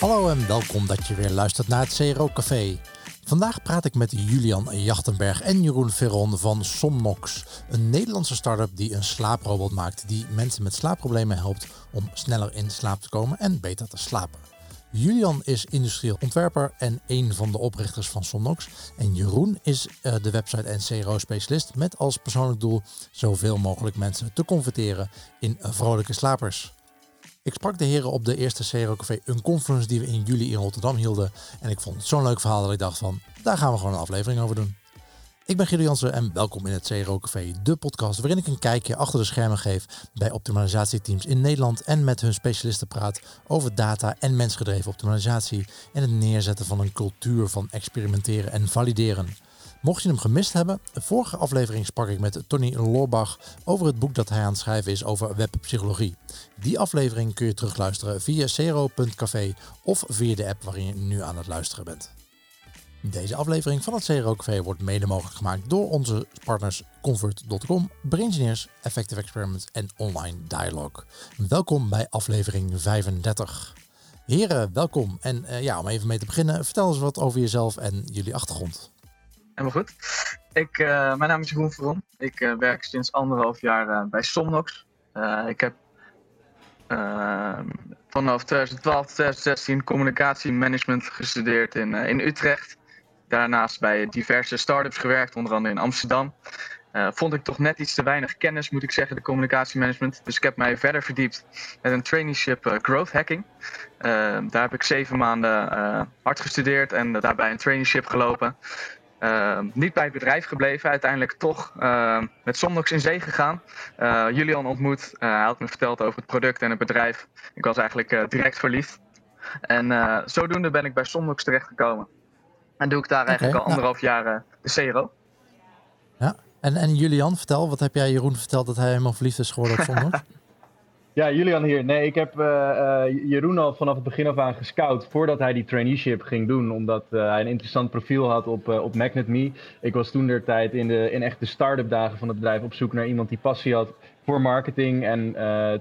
Hallo en welkom dat je weer luistert naar het CRO Café. Vandaag praat ik met Julian Jachtenberg en Jeroen Ferron van Somnox, een Nederlandse start-up die een slaaprobot maakt die mensen met slaapproblemen helpt om sneller in slaap te komen en beter te slapen. Julian is industrieel ontwerper en een van de oprichters van Somnox. En Jeroen is uh, de website en CRO-specialist met als persoonlijk doel zoveel mogelijk mensen te converteren in vrolijke slapers. Ik sprak de heren op de eerste CRO Café, een conference die we in juli in Rotterdam hielden. En ik vond het zo'n leuk verhaal dat ik dacht van, daar gaan we gewoon een aflevering over doen. Ik ben Guido Jansen en welkom in het CRO Café, de podcast waarin ik een kijkje achter de schermen geef bij optimalisatieteams in Nederland en met hun specialisten praat over data en mensgedreven optimalisatie en het neerzetten van een cultuur van experimenteren en valideren. Mocht je hem gemist hebben, vorige aflevering sprak ik met Tony Loorbach over het boek dat hij aan het schrijven is over webpsychologie. Die aflevering kun je terugluisteren via cero.café of via de app waarin je nu aan het luisteren bent. Deze aflevering van het CRO Café wordt mede mogelijk gemaakt door onze partners Convert.com, Braingineers, Effective Experiments en Online Dialogue. Welkom bij aflevering 35. Heren, welkom. En uh, ja, om even mee te beginnen, vertel eens wat over jezelf en jullie achtergrond. Helemaal goed. Ik, uh, mijn naam is Jeroen Veron. Ik uh, werk sinds anderhalf jaar bij Somnox. ik heb vanaf 2012 2016 communicatiemanagement gestudeerd in, in Utrecht daarnaast bij diverse start-ups gewerkt, onder andere in Amsterdam. Vond ik toch net iets te weinig kennis, moet ik zeggen, de communicatiemanagement. Dus ik heb mij verder verdiept met een traineeship growth hacking. Daar heb ik zeven maanden hard gestudeerd en daarbij een traineeship gelopen. Niet bij het bedrijf gebleven, uiteindelijk toch met Somnox in zee gegaan. Julian ontmoet, hij had me verteld over het product en het bedrijf. Ik was eigenlijk direct verliefd. En zodoende ben ik bij Somnox terechtgekomen. En doe ik daar eigenlijk al anderhalf jaar de CRO. Ja, en, en Julian, vertel, wat heb jij Jeroen verteld dat hij helemaal verliefd is geworden op zondag? Ja, Julian hier. Nee, ik heb uh, uh, Jeroen al vanaf het begin af aan gescout voordat hij die traineeship ging doen. Omdat uh, hij een interessant profiel had op, op MagnetMe. Ik was toen der tijd in, de, in echt de start-up dagen van het bedrijf op zoek naar iemand die passie had voor marketing. En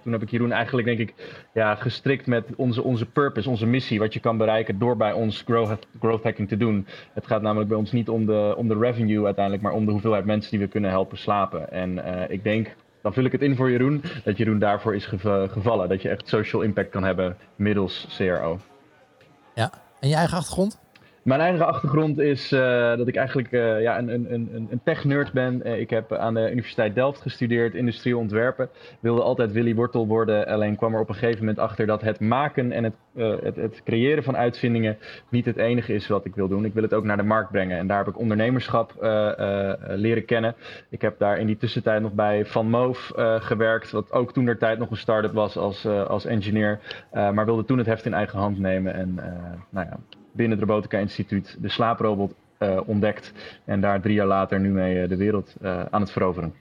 toen heb ik Jeroen eigenlijk, denk ik, ja, gestrikt met onze, onze purpose, onze missie. Wat je kan bereiken door bij ons growth, growth hacking te doen. Het gaat namelijk bij ons niet om de, om de revenue uiteindelijk, maar om de hoeveelheid mensen die we kunnen helpen slapen. En ik denk dan vul ik het in voor Jeroen, dat Jeroen daarvoor is gevallen. Dat je echt social impact kan hebben middels CRO. Ja, en je eigen achtergrond? Mijn eigen achtergrond is uh, dat ik eigenlijk uh, ja, een, een, een, een tech-nerd ben. Uh, ik heb aan de Universiteit Delft gestudeerd, industrieel ontwerpen. Wilde altijd Willy Wortel worden, alleen kwam er op een gegeven moment achter dat het maken en het, het, het, creëren van uitvindingen niet het enige is wat ik wil doen. Ik wil het ook naar de markt brengen. En daar heb ik ondernemerschap leren kennen. Ik heb daar in die tussentijd nog bij Van Moof gewerkt, wat ook toen der tijd nog een start-up was als, als engineer. maar wilde toen het heft in eigen hand nemen. En nou ja, binnen het Robotica Instituut de slaaprobot uh, ontdekt. En daar drie jaar later nu mee uh, de wereld uh, aan het veroveren.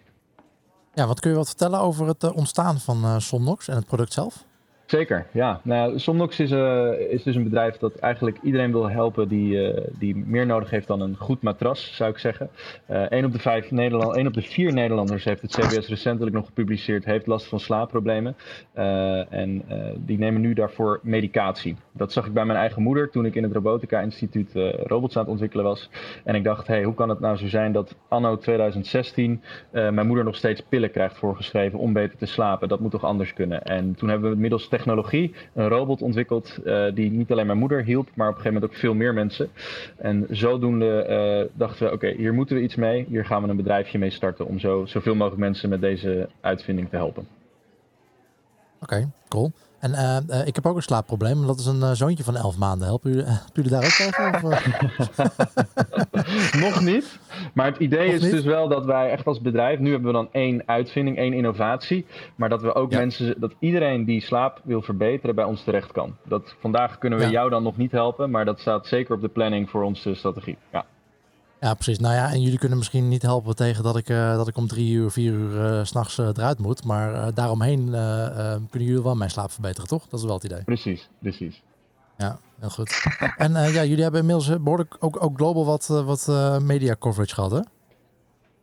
Ja, wat kun je wat vertellen over het ontstaan van Somnox en het product zelf? Zeker, ja. Nou, Somnox is, uh, is dus een bedrijf dat eigenlijk iedereen wil helpen die, uh, die meer nodig heeft dan een goed matras, zou ik zeggen. Een, op de Nederland, op de vier Nederlanders heeft het CBS recentelijk nog gepubliceerd, heeft last van slaapproblemen. en die nemen nu daarvoor medicatie. Dat zag ik bij mijn eigen moeder toen ik in het Robotica Instituut robots aan het ontwikkelen was. En ik dacht, hey, hoe kan het nou zo zijn dat anno 2016 mijn moeder nog steeds pillen krijgt voorgeschreven om beter te slapen? Dat moet toch anders kunnen? En toen hebben we middels technologie een robot ontwikkeld uh, die niet alleen mijn moeder hielp, maar op een gegeven moment ook veel meer mensen. En zodoende uh, dachten we, oké, hier moeten we iets mee. Hier gaan we een bedrijfje mee starten om zo, zoveel mogelijk mensen met deze uitvinding te helpen. Oké, cool. En uh, uh, ik heb ook een slaapprobleem. Dat is een uh, zoontje van 11 maanden. Helpen jullie, jullie daar ook tegen? Nog niet. Maar het idee Nog is niet? dus wel dat wij echt als bedrijf... Nu hebben we dan één uitvinding, één innovatie. Maar dat we ook ja. mensen... Dat iedereen die slaap wil verbeteren bij ons terecht kan. Dat, vandaag kunnen we ja. jou dan nog niet helpen. Maar dat staat zeker op de planning voor onze strategie. Ja. Ja, precies. Nou ja, en jullie kunnen misschien niet helpen tegen dat ik, uh, dat ik om drie uur, vier uur uh, s'nachts uh, eruit moet. Maar daaromheen kunnen jullie wel mijn slaap verbeteren, toch? Dat is wel het idee. Precies, precies. Ja, heel goed. en ja, jullie hebben inmiddels behoorlijk ook, ook global wat, wat media coverage gehad, hè?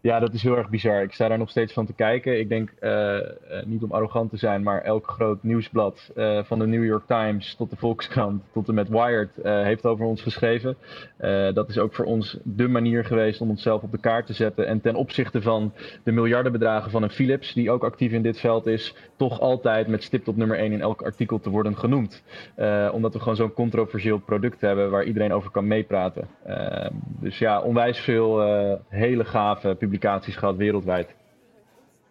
Ja, dat is heel erg bizar. Ik sta daar nog steeds van te kijken. Ik denk, uh, niet om arrogant te zijn, maar elk groot nieuwsblad, uh, van de New York Times tot de Volkskrant tot en met Wired, heeft over ons geschreven. dat is ook voor ons de manier geweest om onszelf op de kaart te zetten. En ten opzichte van de miljardenbedragen van een Philips, die ook actief in dit veld is, toch altijd met stip op nummer 1 in elk artikel te worden genoemd. omdat we gewoon zo'n controversieel product hebben waar iedereen over kan meepraten. dus ja, onwijs veel hele gave publicaties publicaties gehad wereldwijd.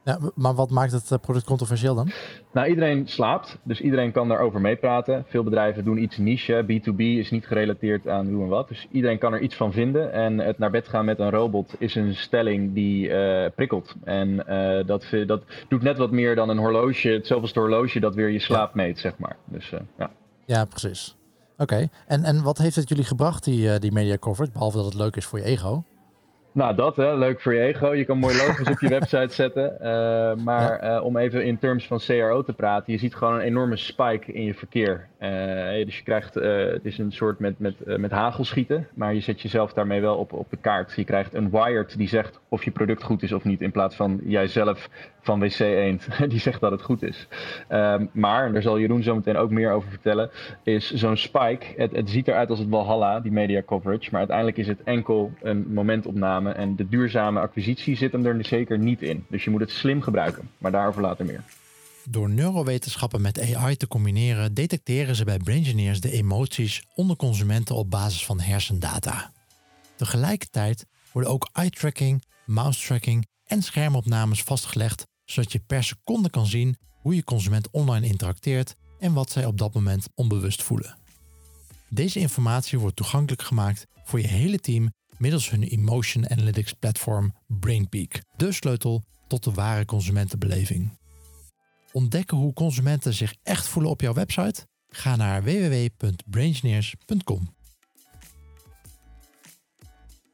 Ja, maar wat maakt het eh, product controversieel dan? Nou, iedereen slaapt, dus iedereen kan daarover meepraten. Veel bedrijven doen iets niche. B2B is niet gerelateerd aan hoe en wat. Dus iedereen kan er iets van vinden. En het naar bed gaan met een robot is een stelling die uh, prikkelt. En uh, dat, dat doet net wat meer dan een horloge, het zoveelste horloge dat weer je slaap meet, zeg maar. Dus, uh, ja. ja, precies. Oké, en, en wat heeft het jullie gebracht, die, die media coverage? Behalve dat het leuk is voor je ego. Nou, dat hè, leuk voor je ego. Je kan mooi logos op je website zetten. Uh, maar uh, om even in terms van CRO te praten, je ziet gewoon een enorme spike in je verkeer. Uh, dus je krijgt, het is een soort met, met, met hagelschieten, maar je zet jezelf daarmee wel op, op de kaart. Je krijgt een wired die zegt of je product goed is of niet, in plaats van jijzelf van WC Eend die zegt dat het goed is. Um, maar, en daar zal Jeroen zo meteen ook meer over vertellen, is zo'n spike, het, het ziet eruit als het Walhalla, die media coverage, maar uiteindelijk is het enkel een momentopname en de duurzame acquisitie zit hem er zeker niet in. Dus je moet het slim gebruiken, maar daarover later meer. Door neurowetenschappen met AI te combineren, detecteren ze bij Braingineers de emoties onder consumenten op basis van hersendata. Tegelijkertijd worden ook eye-tracking, mouse-tracking en schermopnames vastgelegd, zodat je per seconde kan zien hoe je consument online interacteert en wat zij op dat moment onbewust voelen. Deze informatie wordt toegankelijk gemaakt voor je hele team middels hun Emotion Analytics platform BrainPeak, de sleutel tot de ware consumentenbeleving. Ontdekken hoe consumenten zich echt voelen op jouw website? Ga naar www.braingineers.com.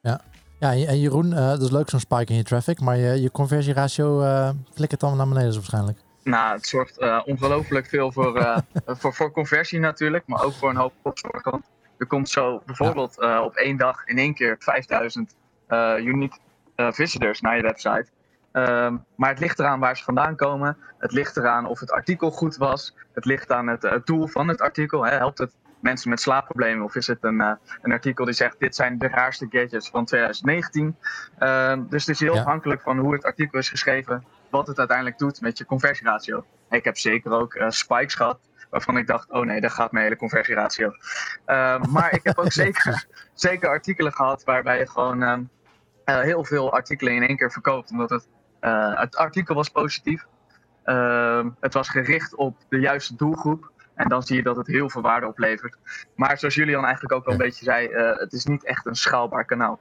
Ja. ja, en Jeroen, uh, dat is leuk zo'n spike in je traffic, maar je, je conversieratio uh, flikkert dan naar beneden waarschijnlijk. Nou, het zorgt uh, ongelooflijk veel voor, voor, voor conversie natuurlijk, maar ook voor een hoop opzorgkant. Er komt zo bijvoorbeeld uh, op één dag in één keer 5000 uh, unique uh, visitors naar je website. Um, maar het ligt eraan waar ze vandaan komen. Het ligt eraan of het artikel goed was. Het ligt aan het, het doel van het artikel. Hè. Helpt het mensen met slaapproblemen? Of is het een, een artikel die zegt: Dit zijn de raarste gadgets van 2019? Um, dus het is heel ja. afhankelijk van hoe het artikel is geschreven. Wat het uiteindelijk doet met je conversieratio. Ik heb zeker ook spikes gehad waarvan ik dacht, oh nee, daar gaat mijn hele conversieratio. Uh, maar ik heb ook zeker, zeker artikelen gehad waarbij je gewoon uh, uh, heel veel artikelen in één keer verkoopt. Omdat het, eh, het artikel was positief. Ehm, het was gericht op de juiste doelgroep. En dan zie je dat het heel veel waarde oplevert. Maar zoals Julian eigenlijk ook al een beetje zei, eh, het is niet echt een schaalbaar kanaal.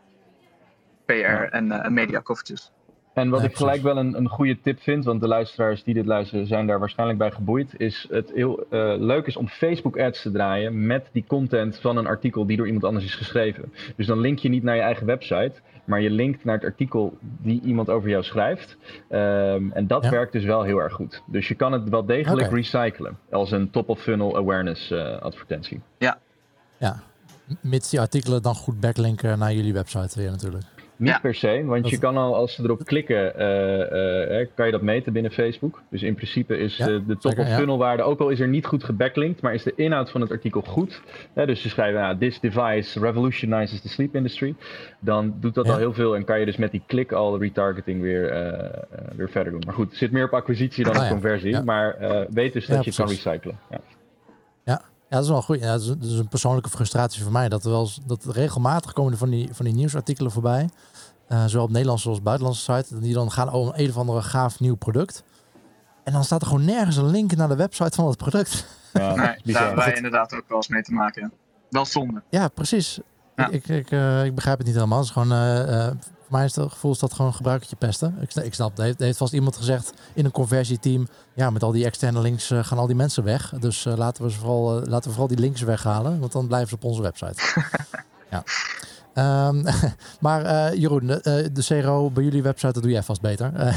PR en media coverages. En wat ik gelijk wel een, een goede tip vind, want de luisteraars die dit luisteren zijn daar waarschijnlijk bij geboeid, is het heel uh, leuk is om Facebook ads te draaien met die content van een artikel die door iemand anders is geschreven. Dus dan link je niet naar je eigen website, maar je linkt naar het artikel die iemand over jou schrijft. Um, en dat ja. werkt dus wel heel erg goed. Dus je kan het wel degelijk okay. recyclen als een top-of-funnel awareness uh, advertentie. Ja. Ja, mits die artikelen dan goed backlinken naar jullie website weer natuurlijk. Niet ja. per se, want dat... je kan al als ze erop klikken, uh, uh, kan je dat meten binnen Facebook. Dus in principe is ja, de, de top of funnel waarde, ook al is er niet goed gebacklinkt, maar is de inhoud van het artikel goed. dus ze schrijven, nou, this device revolutionizes the sleep industry. Dan doet dat al heel veel en kan je dus met die klik al retargeting weer, uh, weer verder doen. Maar goed, het zit meer op acquisitie dan ah, op conversie, maar weet dus dat je het kan recyclen. Ja. Ja, dat is wel goed. Ja, dat, is, dat is een persoonlijke frustratie voor mij. Dat er wel dat regelmatig komen er van die, van die nieuwsartikelen voorbij. Uh, zowel op Nederlandse als buitenlandse site. Die dan gaan over een of andere gaaf nieuw product. En dan staat er gewoon nergens een link naar de website van het product. Ja, nee, daar hebben wij inderdaad ook wel eens mee te maken. Wel zonde. Ja, precies. Ja. Ik, ik, uh, ik, begrijp het niet helemaal. Het is gewoon, uh, voor mij is het gevoel is dat gewoon gebruikertje pesten. Ik, ik snap, er heeft, heeft vast iemand gezegd in een conversieteam, ja, met al die externe links uh, gaan al die mensen weg. Dus uh, laten, we ze vooral, uh, laten we vooral die links weghalen, want dan blijven ze op onze website. ja. Um, maar Jeroen, de, de CRO bij jullie website, dat doe jij vast beter.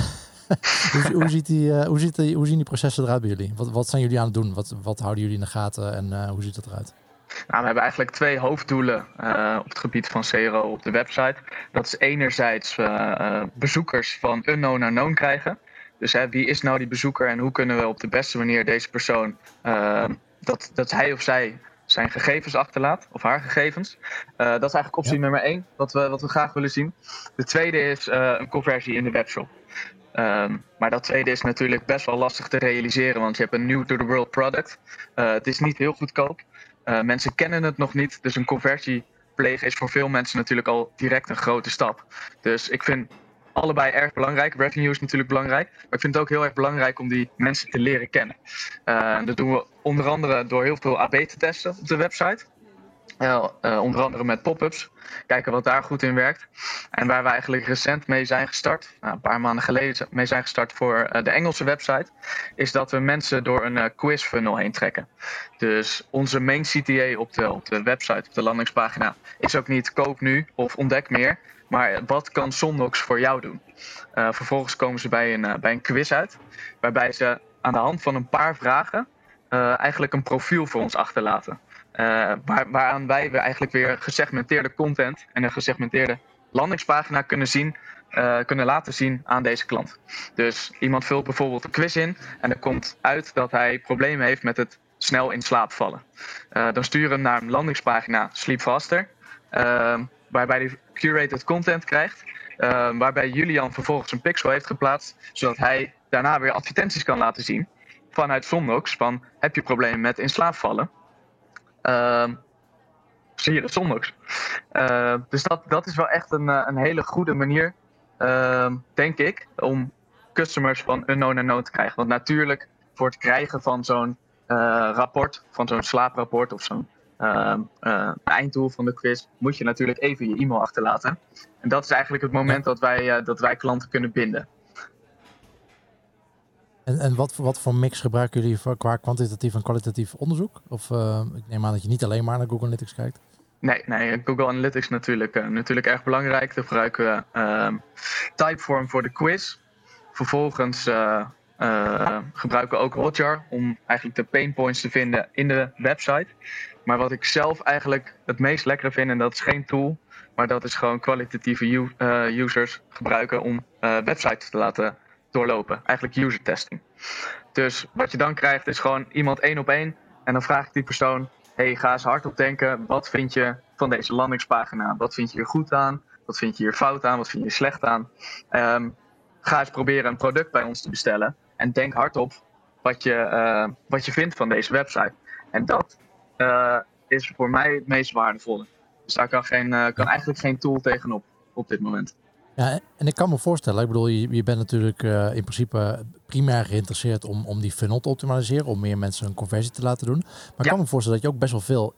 hoe, hoe, ziet die, hoe, ziet die, hoe zien die processen eruit bij jullie? Wat, zijn jullie aan het doen? Wat, houden jullie in de gaten en hoe ziet het eruit? Nou, we hebben eigenlijk twee hoofddoelen op het gebied van CRO op de website. Dat is enerzijds bezoekers van unknown naar known krijgen. Dus wie is nou die bezoeker en hoe kunnen we op de beste manier deze persoon, dat, dat hij of zij zijn gegevens achterlaat, of haar gegevens. dat is eigenlijk optie nummer één, wat we, wat we graag willen zien. De tweede is een conversie in de webshop. Um, maar dat tweede is natuurlijk best wel lastig te realiseren, want je hebt een new-to-the-world product. Uh, het is niet heel goedkoop. Mensen kennen het nog niet, dus een conversie plegen is voor veel mensen natuurlijk al direct een grote stap. Dus ik vind allebei erg belangrijk. Revenue is natuurlijk belangrijk, maar ik vind het ook heel erg belangrijk om die mensen te leren kennen. Uh, dat doen we onder andere door heel veel AB te testen op de website. Uh, onder andere met pop-ups. Kijken wat daar goed in werkt. En waar we eigenlijk recent mee zijn gestart, nou, een paar maanden geleden mee zijn gestart voor de Engelse website, is dat we mensen door een quiz funnel heen trekken. Dus onze main CTA op de website, op de landingspagina, is ook niet koop nu of ontdek meer. Maar wat kan Sondox voor jou doen? vervolgens komen ze bij een, bij een quiz uit, waarbij ze aan de hand van een paar vragen eigenlijk een profiel voor ons achterlaten. Waar, waaraan wij weer eigenlijk weer gesegmenteerde content en een gesegmenteerde landingspagina kunnen zien, kunnen laten zien aan deze klant. Dus iemand vult bijvoorbeeld een quiz in en er komt uit dat hij problemen heeft met het snel in slaap vallen. Dan sturen we hem naar een landingspagina Sleep Faster, waarbij hij curated content krijgt. waarbij Julian vervolgens een pixel heeft geplaatst, zodat hij daarna weer advertenties kan laten zien vanuit Somnox van heb je problemen met in slaap vallen. Uh, zie je de zondags. Uh, dus dat, dat is wel echt een, eh, een hele goede manier, denk ik, om customers van unknown naar known te krijgen. Want natuurlijk, voor het krijgen van zo'n uh, rapport, van zo'n slaaprapport of zo'n ehm, einddoel van de quiz, moet je natuurlijk even je e-mail achterlaten. En dat is eigenlijk het moment dat, wij, dat wij klanten kunnen binden. En, en wat, wat voor mix gebruiken jullie voor, qua kwantitatief en kwalitatief onderzoek? Of uh, ik neem aan dat je niet alleen maar naar Google Analytics kijkt. Nee, nee Google Analytics natuurlijk, uh, natuurlijk erg belangrijk. Daar gebruiken we uh, Typeform voor de quiz. Vervolgens uh, gebruiken we ook Hotjar om eigenlijk de pain points te vinden in de website. Maar wat ik zelf eigenlijk het meest lekkere vind, en dat is geen tool, maar dat is gewoon kwalitatieve users gebruiken om websites te laten doorlopen. Eigenlijk user testing. Dus wat je dan krijgt is gewoon iemand één op één. En dan vraag ik die persoon: hey, ga eens hardop denken. Wat vind je van deze landingspagina? Wat vind je hier goed aan? Wat vind je hier fout aan? Wat vind je hier slecht aan? Um, ga eens proberen een product bij ons te bestellen. En denk hardop wat je, uh, wat je vindt van deze website. En dat uh, is voor mij het meest waardevolle. Dus daar kan, geen, uh, kan eigenlijk geen tool tegenop op dit moment. Ja, en ik kan me voorstellen, ik bedoel, je, je bent natuurlijk uh, in principe primair geïnteresseerd om, om die funnel te optimaliseren, om meer mensen een conversie te laten doen. Maar ik kan me voorstellen dat je ook best wel veel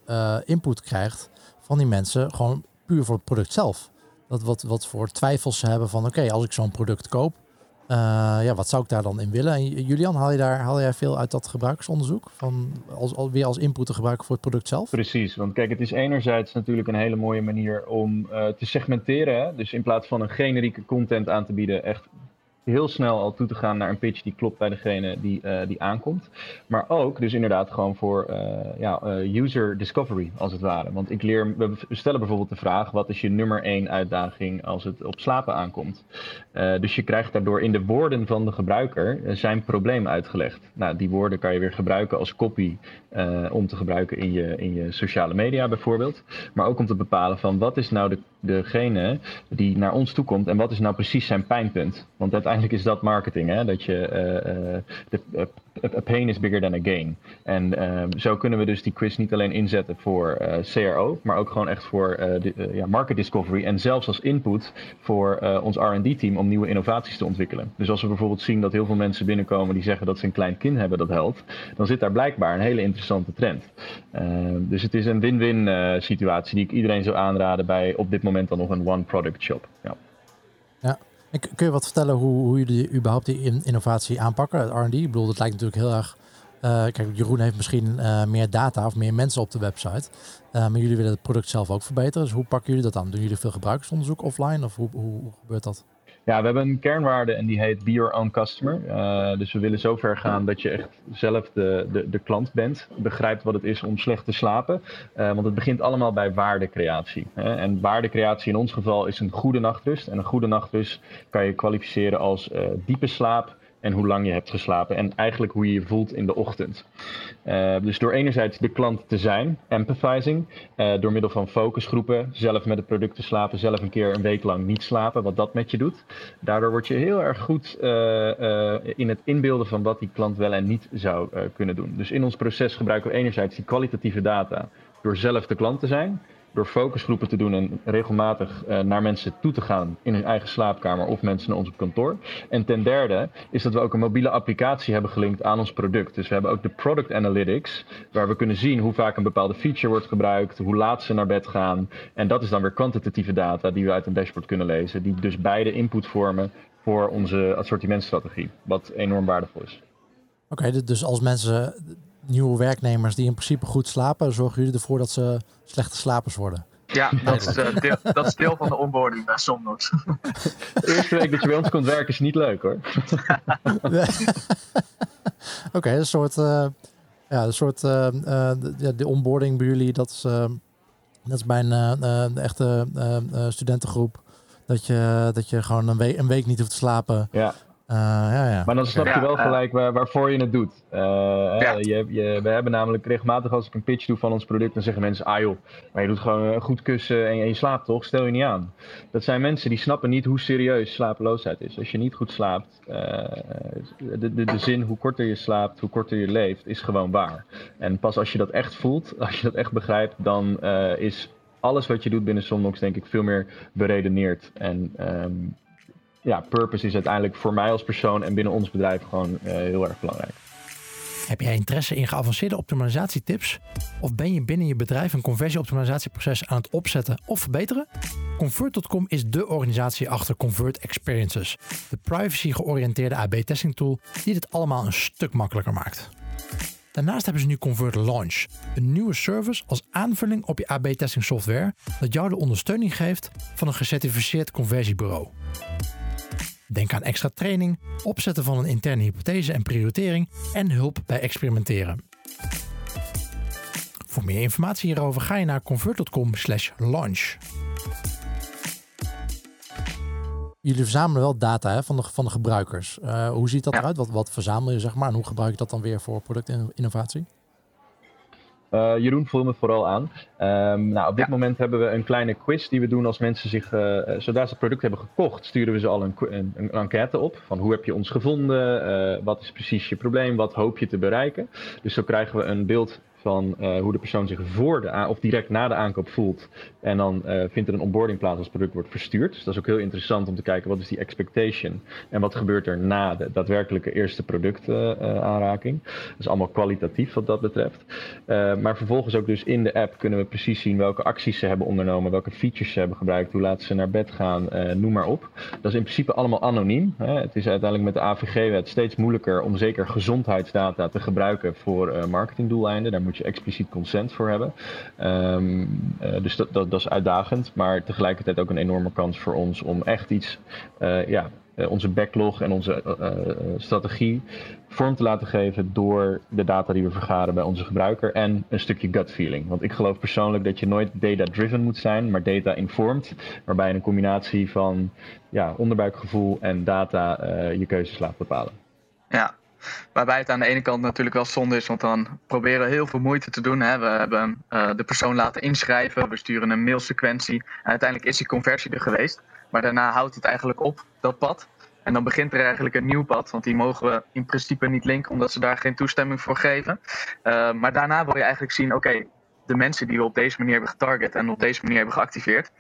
input krijgt van die mensen, gewoon puur voor het product zelf. Dat wat, wat voor twijfels ze hebben van, oké, als ik zo'n product koop, ja, wat zou ik daar dan in willen? En Julian, haal, je daar, haal jij veel uit dat gebruiksonderzoek? Van als, al, weer als input te gebruiken voor het product zelf? Precies, want kijk, het is enerzijds natuurlijk een hele mooie manier om uh, te segmenteren. Dus in plaats van een generieke content aan te bieden, echt heel snel al toe te gaan naar een pitch die klopt bij degene die, uh, die aankomt. Maar ook dus inderdaad gewoon voor uh, ja, uh, user discovery als het ware. Want ik leer, we stellen bijvoorbeeld de vraag, wat is je nummer één uitdaging als het op slapen aankomt? dus je krijgt daardoor in de woorden van de gebruiker zijn probleem uitgelegd. Nou, die woorden kan je weer gebruiken als copy om te gebruiken in je, in je sociale media bijvoorbeeld. Maar ook om te bepalen van wat is nou de, degene die naar ons toe komt en wat is nou precies zijn pijnpunt? Want uiteindelijk uiteindelijk is dat marketing. Hè? Dat je uh, de, a pain is bigger than a gain. En um, zo kunnen we dus die quiz niet alleen inzetten voor uh, CRO, maar ook gewoon echt voor uh, uh, ja, market discovery. En zelfs als input voor ons RD-team om nieuwe innovaties te ontwikkelen. Dus als we bijvoorbeeld zien dat heel veel mensen binnenkomen die zeggen dat ze een klein kind hebben dat helpt, dan zit daar blijkbaar een hele interessante trend. Ehm, dus het is een win-win situatie die ik iedereen zou aanraden bij op dit moment dan nog een one-product shop. Ja. Kun je wat vertellen hoe, hoe jullie überhaupt die innovatie aanpakken, het R&D? Ik bedoel, dat lijkt natuurlijk heel erg... Uh, kijk, Jeroen heeft misschien uh, meer data of meer mensen op de website. Uh, maar jullie willen het product zelf ook verbeteren. Dus hoe pakken jullie dat aan? Doen jullie veel gebruikersonderzoek offline of hoe, hoe gebeurt dat? Ja, we hebben een kernwaarde en die heet Be Your Own Customer. Uh, dus we willen zover gaan dat je echt zelf de, de, de klant bent. Begrijpt wat het is om slecht te slapen. Uh, want het begint allemaal bij waardecreatie. Hè? En waardecreatie in ons geval is een goede nachtrust. En een goede nachtrust kan je kwalificeren als uh, diepe slaap en hoe lang je hebt geslapen en eigenlijk hoe je je voelt in de ochtend. Uh, dus door enerzijds de klant te zijn, empathizing, uh, door middel van focusgroepen, zelf met het product te slapen, zelf een keer een week lang niet slapen, wat dat met je doet. Daardoor word je heel erg goed uh, in het inbeelden van wat die klant wel en niet zou kunnen doen. Dus in ons proces gebruiken we enerzijds die kwalitatieve data door zelf de klant te zijn door focusgroepen te doen en regelmatig uh, naar mensen toe te gaan in hun eigen slaapkamer of mensen naar ons op kantoor. En ten derde is dat we ook een mobiele applicatie hebben gelinkt aan ons product. Dus we hebben ook de product analytics, waar we kunnen zien hoe vaak een bepaalde feature wordt gebruikt, hoe laat ze naar bed gaan. En dat is dan weer kwantitatieve data die we uit een dashboard kunnen lezen, die dus beide input vormen voor onze assortimentstrategie, wat enorm waardevol is. Oké, dus als mensen nieuwe werknemers die in principe goed slapen, zorgen jullie ervoor dat ze slechte slapers worden? Ja, dat is, uh, deel, dat is deel van de onboarding bij Somnox. De eerste week dat je bij ons komt werken is niet leuk hoor. Oké, okay, een soort, uh, ja, een soort uh, de, de, onboarding bij jullie, dat is, dat is bij een echte studentengroep. Dat je, dat je gewoon een week, een week niet hoeft te slapen. Ja. Uh, ja, ja. Maar dan snap je wel gelijk waar, waarvoor je het doet. Uh, ja. je, je, we hebben namelijk regelmatig als ik een pitch doe van ons product, dan zeggen mensen, ah joh, maar je doet gewoon een goed kussen en je, en je slaapt toch, stel je niet aan. Dat zijn mensen die snappen niet hoe serieus slapeloosheid is. Als je niet goed slaapt, uh, de, de, de zin hoe korter je slaapt, hoe korter je leeft, is gewoon waar. En pas als je dat echt voelt, als je dat echt begrijpt, dan is alles wat je doet binnen Somnox denk ik veel meer beredeneerd. En um, ja, purpose is uiteindelijk voor mij als persoon en binnen ons bedrijf gewoon uh, heel erg belangrijk. Heb jij interesse in geavanceerde optimalisatietips? Of ben je binnen je bedrijf een conversieoptimalisatieproces aan het opzetten of verbeteren? Convert.com is de organisatie achter Convert Experiences, de privacy-georiënteerde AB-testing tool die dit allemaal een stuk makkelijker maakt. Daarnaast hebben ze nu Convert Launch, een nieuwe service als aanvulling op je AB-testing software dat jou de ondersteuning geeft van een gecertificeerd conversiebureau. Denk aan extra training, opzetten van een interne hypothese en prioritering en hulp bij experimenteren. Voor meer informatie hierover ga je naar convert.com/launch. Jullie verzamelen wel data hè, van, de, van de gebruikers. Uh, hoe ziet dat eruit? Wat, wat verzamel je zeg maar en hoe gebruik je dat dan weer voor productinnovatie? Uh, Jeroen, voel me vooral aan. Um, nou, op dit ja. moment hebben we een kleine quiz die we doen als mensen zich, uh, zodra ze het product hebben gekocht, sturen we ze al een, een, een enquête op. Van hoe heb je ons gevonden? Uh, wat is precies je probleem? Wat hoop je te bereiken? Dus zo krijgen we een beeld van uh, hoe de persoon zich voor de of direct na de aankoop voelt. En dan uh, vindt er een onboarding plaats als het product wordt verstuurd. Dus dat is ook heel interessant om te kijken wat is die expectation en wat gebeurt er na de daadwerkelijke eerste productaanraking. Uh, dat is allemaal kwalitatief wat dat betreft. maar vervolgens ook dus in de app kunnen we precies zien welke acties ze hebben ondernomen, welke features ze hebben gebruikt, hoe laat ze naar bed gaan, noem maar op. Dat is in principe allemaal anoniem. Hè. Het is uiteindelijk met de AVG-wet steeds moeilijker om zeker gezondheidsdata te gebruiken voor marketingdoeleinden. Daar moet je expliciet consent voor hebben. Um, uh, dus dat, dat, dat, is uitdagend, maar tegelijkertijd ook een enorme kans voor ons om echt iets, uh, ja, uh, onze backlog en onze strategie vorm te laten geven door de data die we vergaren bij onze gebruiker en een stukje gut feeling. Want ik geloof persoonlijk dat je nooit data-driven moet zijn, maar data-informed, waarbij een combinatie van ja, onderbuikgevoel en data je keuzes laat bepalen. Ja, Waarbij het aan de ene kant natuurlijk wel zonde is, want dan proberen we heel veel moeite te doen. Hè. We hebben uh, de persoon laten inschrijven, we sturen een mailsequentie. En uiteindelijk is die conversie er geweest. Maar daarna houdt het eigenlijk op, dat pad. En dan begint er eigenlijk een nieuw pad, want die mogen we in principe niet linken, omdat ze daar geen toestemming voor geven. Uh, maar daarna wil je eigenlijk zien, oké, de mensen die we op deze manier hebben getarget en op deze manier hebben geactiveerd,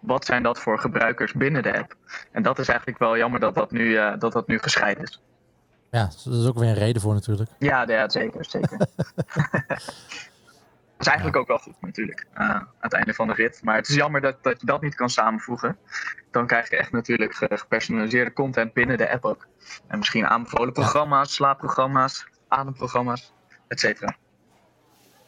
wat zijn dat voor gebruikers binnen de app? En dat is eigenlijk wel jammer dat dat nu, uh, dat dat nu gescheiden is. Ja, dat is ook weer een reden voor natuurlijk. Ja, ja zeker. zeker. dat is eigenlijk ja. ook wel goed natuurlijk, uh, aan het einde van de rit. Maar het is jammer dat, dat je dat niet kan samenvoegen. Dan krijg je echt natuurlijk gepersonaliseerde content binnen de app ook. En misschien aanbevolen programma's, slaapprogramma's, ademprogramma's, et cetera.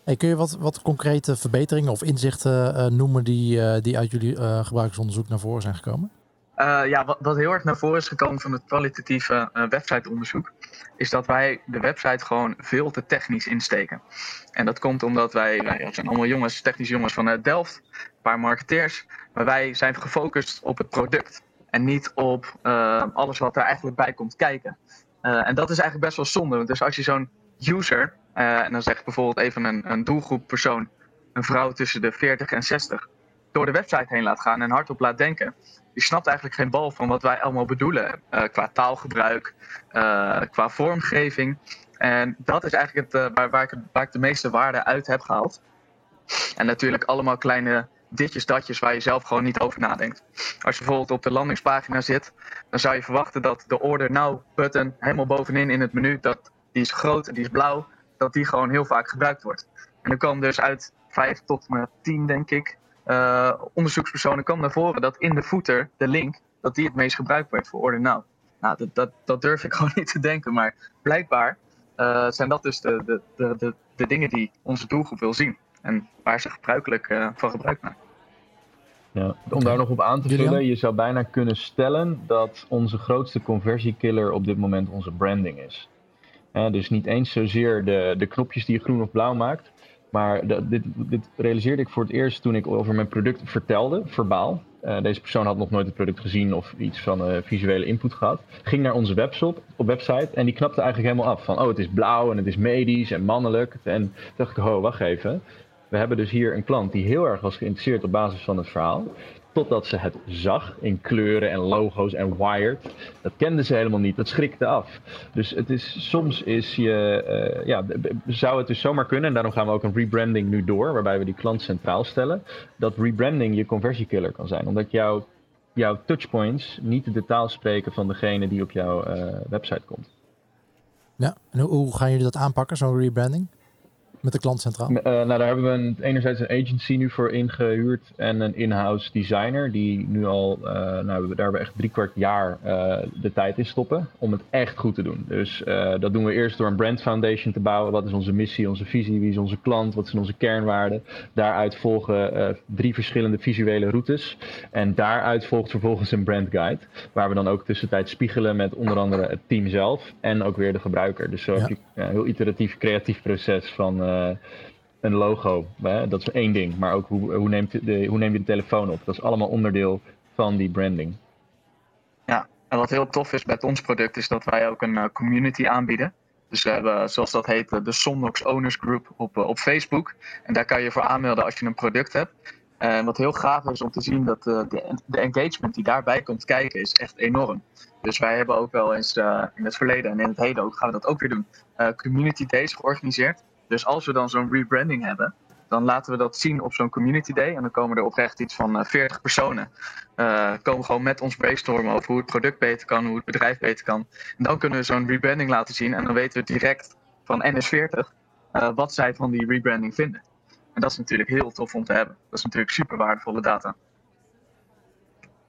Hey, kun je wat, wat concrete verbeteringen of inzichten uh, noemen die, uh, die uit jullie gebruikersonderzoek naar voren zijn gekomen? Uh, ja, wat, wat, heel erg naar voren is gekomen van het kwalitatieve uh, websiteonderzoek, is dat wij de website gewoon veel te technisch insteken. En dat komt omdat wij, wij zijn allemaal jongens, technische jongens van uh, Delft, een paar marketeers, maar wij zijn gefocust op het product en niet op alles wat er eigenlijk bij komt kijken. en dat is eigenlijk best wel zonde, dus als je zo'n user, en dan zeg ik bijvoorbeeld even een, een doelgroep persoon, een vrouw tussen de 40 en 60, door de website heen laat gaan en hardop laat denken, die snapt eigenlijk geen bal van wat wij allemaal bedoelen. Uh, qua taalgebruik, uh, qua vormgeving. En dat is eigenlijk het, uh, waar, waar ik de meeste waarde uit heb gehaald. En natuurlijk allemaal kleine ditjes, datjes waar je zelf gewoon niet over nadenkt. Als je bijvoorbeeld op de landingspagina zit, dan zou je verwachten dat de Order Now button helemaal bovenin in het menu, dat, die is groot en die is blauw, dat die gewoon heel vaak gebruikt wordt. En dan kwam dus uit 5 tot maar 10, denk ik, uh, onderzoekspersonen kwam naar voren dat in de footer, de link, dat die het meest gebruikt werd voor Order Now. Nou, dat, dat, dat durf ik gewoon niet te denken, maar blijkbaar uh, zijn dat dus de, de, de, de, de dingen die onze doelgroep wil zien en waar ze gebruikelijk uh, van gebruik maken. Ja, om daar nog op aan te vullen, je zou bijna kunnen stellen dat onze grootste conversiekiller op dit moment onze branding is. dus niet eens zozeer de, de knopjes die je groen of blauw maakt, maar dit, dit, realiseerde ik voor het eerst toen ik over mijn product vertelde, verbaal. Uh, deze persoon had nog nooit het product gezien of iets van uh, visuele input gehad. Ging naar onze webshop, op website en die knapte eigenlijk helemaal af. Van, oh, het is blauw en het is medisch en mannelijk. En dacht ik, oh, wacht even. We hebben dus hier een klant die heel erg was geïnteresseerd op basis van het verhaal. Totdat ze het zag in kleuren en logo's en wired. Dat kende ze helemaal niet. Dat schrikte af. Dus het is, soms is je, uh, ja, zou het dus zomaar kunnen. En daarom gaan we ook een rebranding nu door. Waarbij we die klant centraal stellen. Dat rebranding je conversiekiller kan zijn. Omdat jouw, jouw touchpoints niet de taal spreken van degene die op jouw uh, website komt. Ja, en hoe gaan jullie dat aanpakken, zo'n rebranding? Met de klant centraal? Uh, nou, daar hebben we een, enerzijds een agency nu voor ingehuurd en een in-house designer die nu al, uh, nou, daar hebben we echt drie kwart jaar uh, de tijd in stoppen om het echt goed te doen. Dus dat doen we eerst door een brand foundation te bouwen. Wat is onze missie, onze visie, wie is onze klant, wat zijn onze kernwaarden. Daaruit volgen drie verschillende visuele routes en daaruit volgt vervolgens een brand guide, waar we dan ook tussentijd spiegelen met onder andere het team zelf en ook weer de gebruiker. Dus zo ja. heb je een heel iteratief, creatief proces van eh, een logo. Hè? Dat is één ding. Maar ook hoe, hoe, neemt de, hoe neem je de telefoon op? Dat is allemaal onderdeel van die branding. Ja, en wat heel tof is met ons product is dat wij ook een uh, community aanbieden. Dus we hebben, zoals dat heet, de Somnox Owners Group op, uh, op Facebook. En daar kan je voor aanmelden als je een product hebt. En wat heel gaaf is om te zien dat de, de, engagement die daarbij komt kijken is echt enorm. Dus wij hebben ook wel eens in het verleden en in het heden ook, gaan we dat ook weer doen, community days georganiseerd. Dus als we dan zo'n rebranding hebben, dan laten we dat zien op zo'n community day. En dan komen er oprecht iets van 40 eh, personen. Uh, komen gewoon met ons brainstormen over hoe het product beter kan, hoe het bedrijf beter kan. En dan kunnen we zo'n rebranding laten zien. En dan weten we direct van NS40 uh, wat zij van die rebranding vinden. En dat is natuurlijk heel tof om te hebben. Dat is natuurlijk super waardevolle data.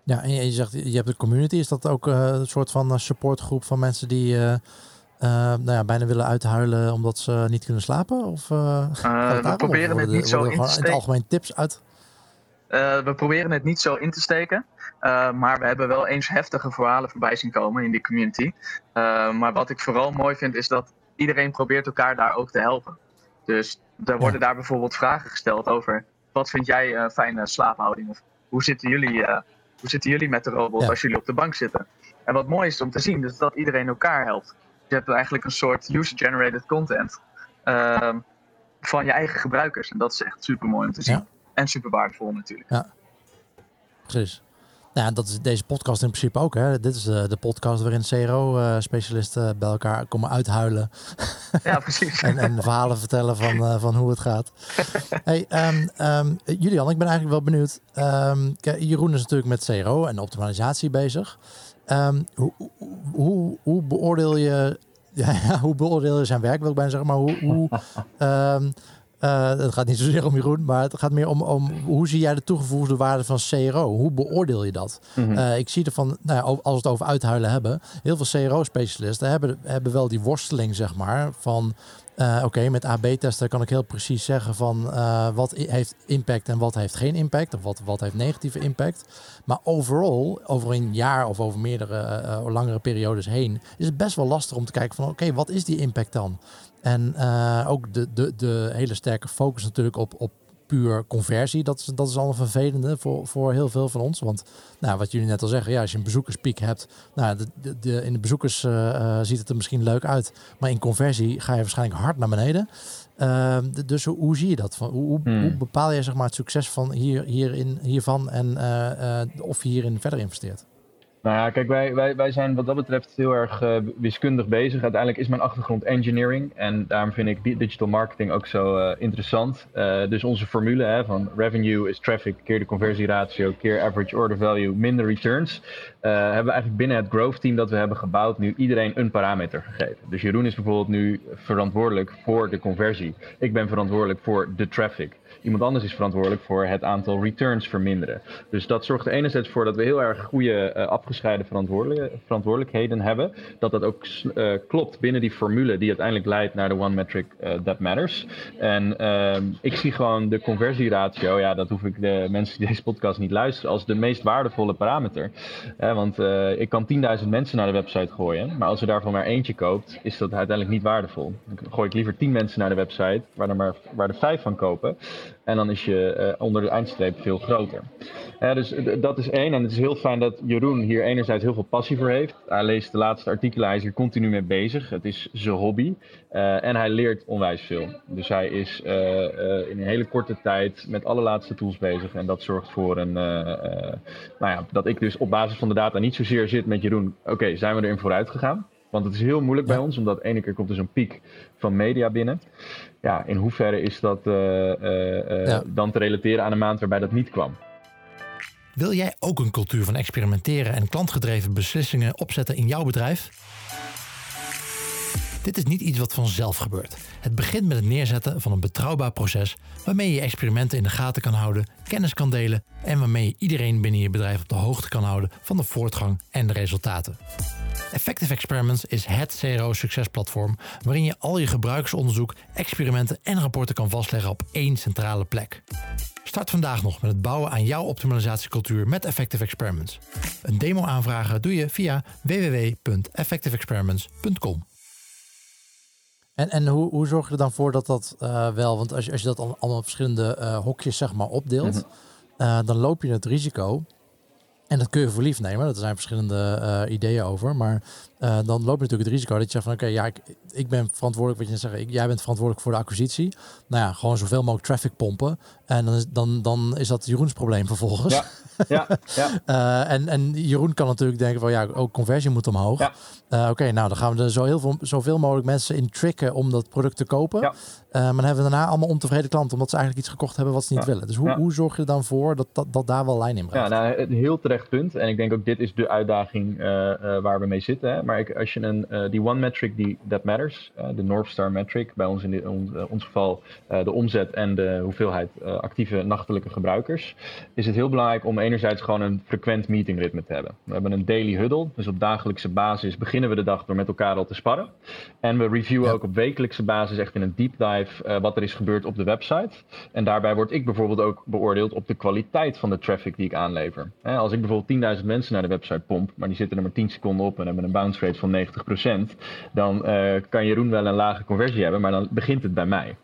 Ja, en je zegt, je hebt een community. Is dat ook een soort van supportgroep van mensen die uh, nou ja, bijna willen uithuilen omdat ze niet kunnen slapen? Of, uh, we proberen het niet zo in te steken. In het algemeen tips uit? we proberen het niet zo in te steken. maar we hebben wel eens heftige verhalen voorbij zien komen in die community. maar wat ik vooral mooi vind is dat iedereen probeert elkaar daar ook te helpen. Dus er worden daar bijvoorbeeld vragen gesteld over... wat vind jij een fijne slaaphouding? Of hoe zitten jullie, hoe zitten jullie met de robot als jullie op de bank zitten? En wat mooi is om te zien is dat iedereen elkaar helpt je hebt eigenlijk een soort user-generated content uh, van je eigen gebruikers. En dat is echt super mooi om te zien. En super waardevol natuurlijk. Ja, precies. Nou ja, dat is deze podcast in principe ook. Hè. Dit is uh, de podcast waarin CRO-specialisten uh, bij elkaar komen uithuilen. Ja, precies. en, en verhalen vertellen van, uh, van hoe het gaat. hey, um, um, Julian, ik ben eigenlijk wel benieuwd. Um, Jeroen is natuurlijk met CRO en optimalisatie bezig. Um, hoe, hoe, hoe, beoordeel je, ja, hoe beoordeel je zijn werk, wil ik bijna zeggen, maar hoe, hoe um, uh, het gaat niet zozeer om Jeroen, maar het gaat meer om, om hoe zie jij de toegevoegde waarde van CRO? Hoe beoordeel je dat? Mm -hmm. uh, ik zie ervan, nou ja, als we het over uithuilen hebben, heel veel CRO-specialisten hebben, hebben wel die worsteling, zeg maar, van Uh, Oké, met AB-testen kan ik heel precies zeggen van uh, wat heeft impact en wat heeft geen impact. Of wat, wat heeft negatieve impact. Maar overal, over een jaar of over meerdere uh, langere periodes heen, is het best wel lastig om te kijken van oké, wat is die impact dan? En ook de, de, de hele sterke focus natuurlijk op, op puur conversie, dat is, dat is al een vervelende voor, voor heel veel van ons. Want nou, wat jullie net al zeggen, ja, als je een bezoekerspiek hebt, nou, de, de, in de bezoekers uh, ziet het er misschien leuk uit. Maar in conversie ga je waarschijnlijk hard naar beneden. Uh, dus hoe, hoe, zie je dat? Van, hoe, hmm. hoe, bepaal je zeg maar, het succes van hier, hierin, hiervan en uh, of je hierin verder investeert? Nou ja, kijk, wij, wij, wij zijn wat dat betreft heel erg uh, wiskundig bezig. Uiteindelijk is mijn achtergrond engineering en daarom vind ik digital marketing ook zo uh, interessant. Uh, dus onze formule hè, van revenue is traffic keer de conversieratio keer average order value minder returns. hebben we eigenlijk binnen het growth team dat we hebben gebouwd nu iedereen een parameter gegeven. Dus Jeroen is bijvoorbeeld nu verantwoordelijk voor de conversie. Ik ben verantwoordelijk voor de traffic. Iemand anders is verantwoordelijk voor het aantal returns verminderen. Dus dat zorgt er enerzijds voor dat we heel erg goede uh, afgescheiden verantwoordelijkheden hebben. Dat dat ook uh, klopt binnen die formule die uiteindelijk leidt naar de one metric uh, that matters. En ehm, ik zie gewoon de conversieratio, ja, dat hoef ik de mensen die deze podcast niet luisteren, als de meest waardevolle parameter. want ik kan 10.000 mensen naar de website gooien, maar als er daarvan maar eentje koopt, is dat uiteindelijk niet waardevol. Dan gooi ik liever 10 mensen naar de website, waar er maar waar er 5 van kopen. En dan is je uh, onder de eindstreep veel groter. Uh, dus dat is één. En het is heel fijn dat Jeroen hier enerzijds heel veel passie voor heeft. Hij leest de laatste artikelen, hij is hier continu mee bezig. Het is zijn hobby. Uh, en hij leert onwijs veel. Dus hij is in een hele korte tijd met alle laatste tools bezig. En dat zorgt voor een. nou ja, dat ik dus op basis van de data niet zozeer zit met Jeroen. Oké, zijn we erin vooruit gegaan? Want het is heel moeilijk bij ons, omdat ene keer komt er zo'n piek van media binnen. Ja, in hoeverre is dat uh, uh, ja. dan te relateren aan een maand waarbij dat niet kwam? Wil jij ook een cultuur van experimenteren en klantgedreven beslissingen opzetten in jouw bedrijf? Dit is niet iets wat vanzelf gebeurt. Het begint met het neerzetten van een betrouwbaar proces waarmee je experimenten in de gaten kan houden, kennis kan delen en waarmee je iedereen binnen je bedrijf op de hoogte kan houden van de voortgang en de resultaten. Effective Experiments is het CRO-succesplatform waarin je al je gebruikersonderzoek, experimenten en rapporten kan vastleggen op één centrale plek. Start vandaag nog met het bouwen aan jouw optimalisatiecultuur met Effective Experiments. Een demo aanvragen doe je via www.effectiveexperiments.com. En, en hoe, hoe zorg je er dan voor dat dat uh, wel, want als je, als je dat allemaal verschillende uh, hokjes zeg maar opdeelt, mm -hmm. uh, dan loop je het risico en dat kun je voor lief nemen. Er zijn verschillende uh, ideeën over. Maar uh, dan loop je natuurlijk het risico dat je zegt van oké, ja, ik, ik ben verantwoordelijk, wat je net zegt, jij bent verantwoordelijk voor de acquisitie. Nou ja, gewoon zoveel mogelijk traffic pompen. En dan is, dan, dan is dat Jeroens probleem vervolgens. Ja, ja, ja. uh, en, en Jeroen kan natuurlijk denken van ja, ook conversie moet omhoog. Ja. Uh, oké, nou dan gaan we er zo heel veel, zoveel mogelijk mensen in tricken om dat product te kopen. Ja. maar dan hebben we daarna allemaal ontevreden klanten omdat ze eigenlijk iets gekocht hebben wat ze niet willen. Dus hoe, hoe zorg je er dan voor dat, dat, dat daar wel lijn in blijft? Ja, nou, een heel terecht punt. En ik denk ook dit is de uitdaging waar we mee zitten. Hè. Maar ik, als je een, uh, die one metric die that matters, uh, de North Star metric, bij ons in dit, on, uh, ons geval de omzet en de hoeveelheid actieve nachtelijke gebruikers, is het heel belangrijk om enerzijds gewoon een frequent meetingritme te hebben. We hebben een daily huddle, dus op dagelijkse basis beginnen we de dag door met elkaar al te sparren. En we reviewen ook op wekelijkse basis echt in een deep dive wat er is gebeurd op de website. En daarbij word ik bijvoorbeeld ook beoordeeld op de kwaliteit van de traffic die ik aanlever. als ik bijvoorbeeld 10.000 mensen naar de website pomp, maar die zitten er maar 10 seconden op en hebben een bounce rate van 90%, dan uh, kan Jeroen wel een lage conversie hebben, maar dan begint het bij mij.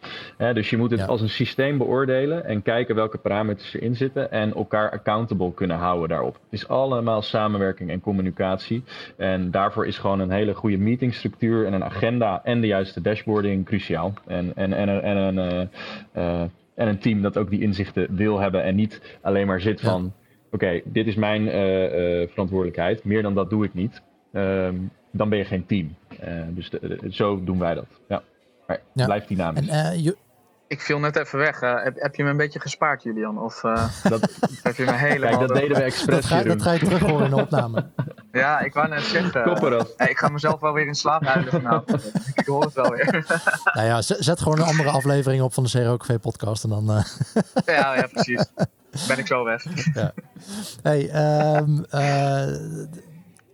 dus je moet het als een systeem beoordelen en kijken welke parameters erin zitten en elkaar accountable kunnen houden daarop. Het is allemaal samenwerking en communicatie. En daarvoor is gewoon een hele goede meetingstructuur en een agenda en de juiste dashboarding cruciaal. En, en, en, en, een, uh, uh, en een team dat ook die inzichten wil hebben en niet alleen maar zit van. Oké, okay, dit is mijn uh, verantwoordelijkheid. Meer dan dat doe ik niet. Um, dan ben je geen team. Uh, dus de, de, zo doen wij dat. Ja. Maar ja. blijf dynamisch. En, uh, ik viel net even weg. Uh, heb, heb, je me een beetje gespaard, Julian? Of dat, heb je me helemaal... Kijk, dat deden we expres, dat ga, dat ga je terug horen in de opname. ja, ik wou net zeggen... Kopperaf. ik ga mezelf wel weer in slaap huilen vanavond. ik hoor het wel weer. nou ja, zet gewoon een andere aflevering op van de CROKV podcast en dan... ja, ja, precies. Ben ik zo weg. ja. Hey, um,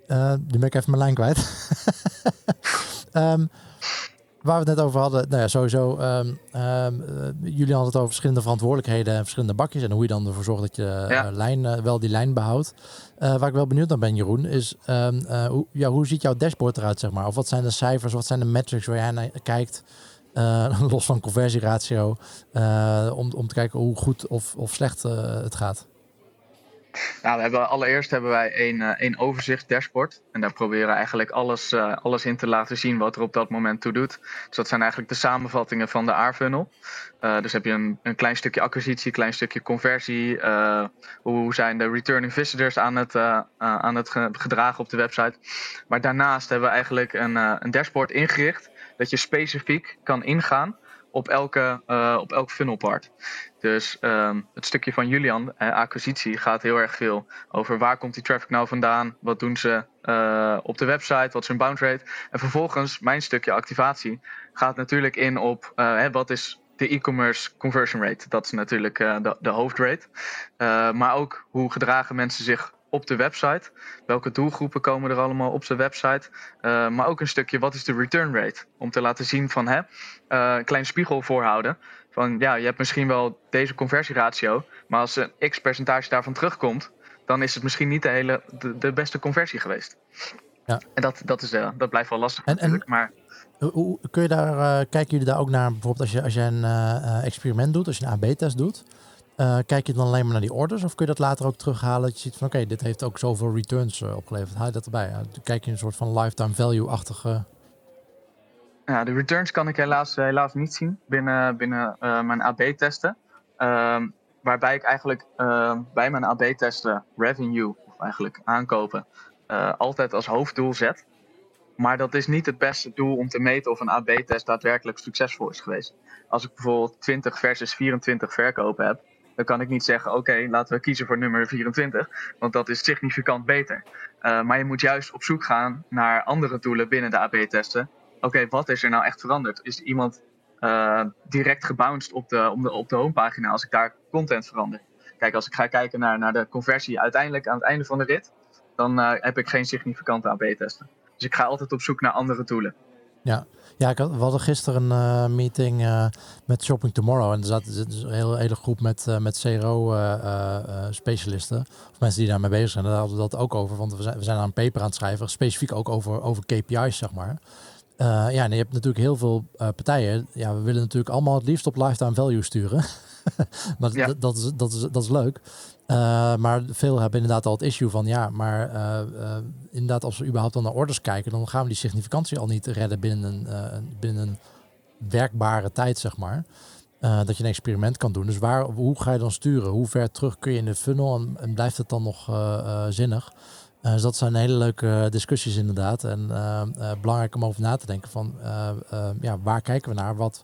uh, nu ben ik even mijn lijn kwijt. um, waar we het net over hadden, nou ja, sowieso, um, um, jullie hadden het over verschillende verantwoordelijkheden en verschillende bakjes en hoe je dan ervoor zorgt dat je ja. lijn, wel die lijn behoudt. waar ik wel benieuwd naar ben, Jeroen, is hoe, ja, hoe ziet jouw dashboard eruit, zeg maar? Of wat zijn de cijfers, wat zijn de metrics waar jij naar kijkt? los van conversieratio, om, om te kijken hoe goed of, of slecht het gaat. Nou, we hebben, allereerst hebben wij een, een overzicht dashboard. En daar proberen we eigenlijk alles, uh, alles in te laten zien wat er op dat moment toe doet. Dus dat zijn eigenlijk de samenvattingen van de A-funnel. Uh, dus heb je een, een klein stukje acquisitie, klein stukje conversie. hoe zijn de returning visitors aan het, aan het gedragen op de website. Maar daarnaast hebben we eigenlijk een, een dashboard ingericht dat je specifiek kan ingaan op elke, op elk funnelpart. Dus um, het stukje van Julian, uh, acquisitie, gaat heel erg veel over waar komt die traffic nou vandaan, wat doen ze uh, op de website, wat is hun bounce rate. En vervolgens, mijn stukje activatie, gaat natuurlijk in op hè, wat is de e-commerce conversion rate. Dat is natuurlijk de, de hoofdrate. maar ook hoe gedragen mensen zich op de website. Welke doelgroepen komen er allemaal op zijn website? Maar ook een stukje wat is de return rate? Om te laten zien van hè, een klein spiegel voorhouden. Van ja, je hebt misschien wel deze conversieratio, maar als een x percentage daarvan terugkomt, dan is het misschien niet de, hele, de, de beste conversie geweest. Ja. En dat, dat, is, uh, dat blijft wel lastig en, natuurlijk. En, maar hoe, kun je daar, kijken jullie daar ook naar, bijvoorbeeld als je, als je een experiment doet, als je een AB-test doet? Uh, kijk je dan alleen maar naar die orders of kun je dat later ook terughalen? Dat je ziet van oké, dit heeft ook zoveel returns uh, opgeleverd. Haal je dat erbij? Uh, kijk je een soort van lifetime value-achtige. Ja, de returns kan ik helaas, helaas niet zien binnen, binnen mijn AB-testen. Ehm, waarbij ik eigenlijk ehm, bij mijn AB-testen revenue, of eigenlijk aankopen, altijd als hoofddoel zet. Maar dat is niet het beste doel om te meten of een AB-test daadwerkelijk succesvol is geweest. Als ik bijvoorbeeld 20 versus 24 verkopen heb, dan kan ik niet zeggen: oké, laten we kiezen voor nummer 24, want dat is significant beter. Uh, maar je moet juist op zoek gaan naar andere doelen binnen de AB-testen. Oké, wat is er nou echt veranderd? Is iemand uh, direct gebounced op de, op, de, op de homepagina als ik daar content verander? Kijk, als ik ga kijken naar, naar de conversie uiteindelijk aan het einde van de rit, dan uh, heb ik geen significante AB-testen. Dus ik ga altijd op zoek naar andere doelen. Ja, ja ik had, we hadden gisteren een uh, meeting met Shopping Tomorrow. En er zat dus een hele, hele groep met, met CRO-specialisten. of mensen die daarmee bezig zijn. Daar hadden we dat ook over. Want we zijn, we zijn aan een paper aan het schrijven. Specifiek ook over, over KPI's, zeg maar. Ja, en je hebt natuurlijk heel veel partijen. Ja, we willen natuurlijk allemaal het liefst op lifetime value sturen. maar ja. dat, dat, is, dat, is, dat is leuk. Uh, maar veel hebben inderdaad al het issue van ja, maar uh, uh, inderdaad als we überhaupt dan naar orders kijken, dan gaan we die significantie al niet redden binnen een, binnen een werkbare tijd, zeg maar. dat je een experiment kan doen. Dus waar, hoe ga je dan sturen? Hoe ver terug kun je in de funnel en, en blijft het dan nog zinnig? Dus dat zijn hele leuke discussies inderdaad. En belangrijk om over na te denken van ja, waar kijken we naar? Wat,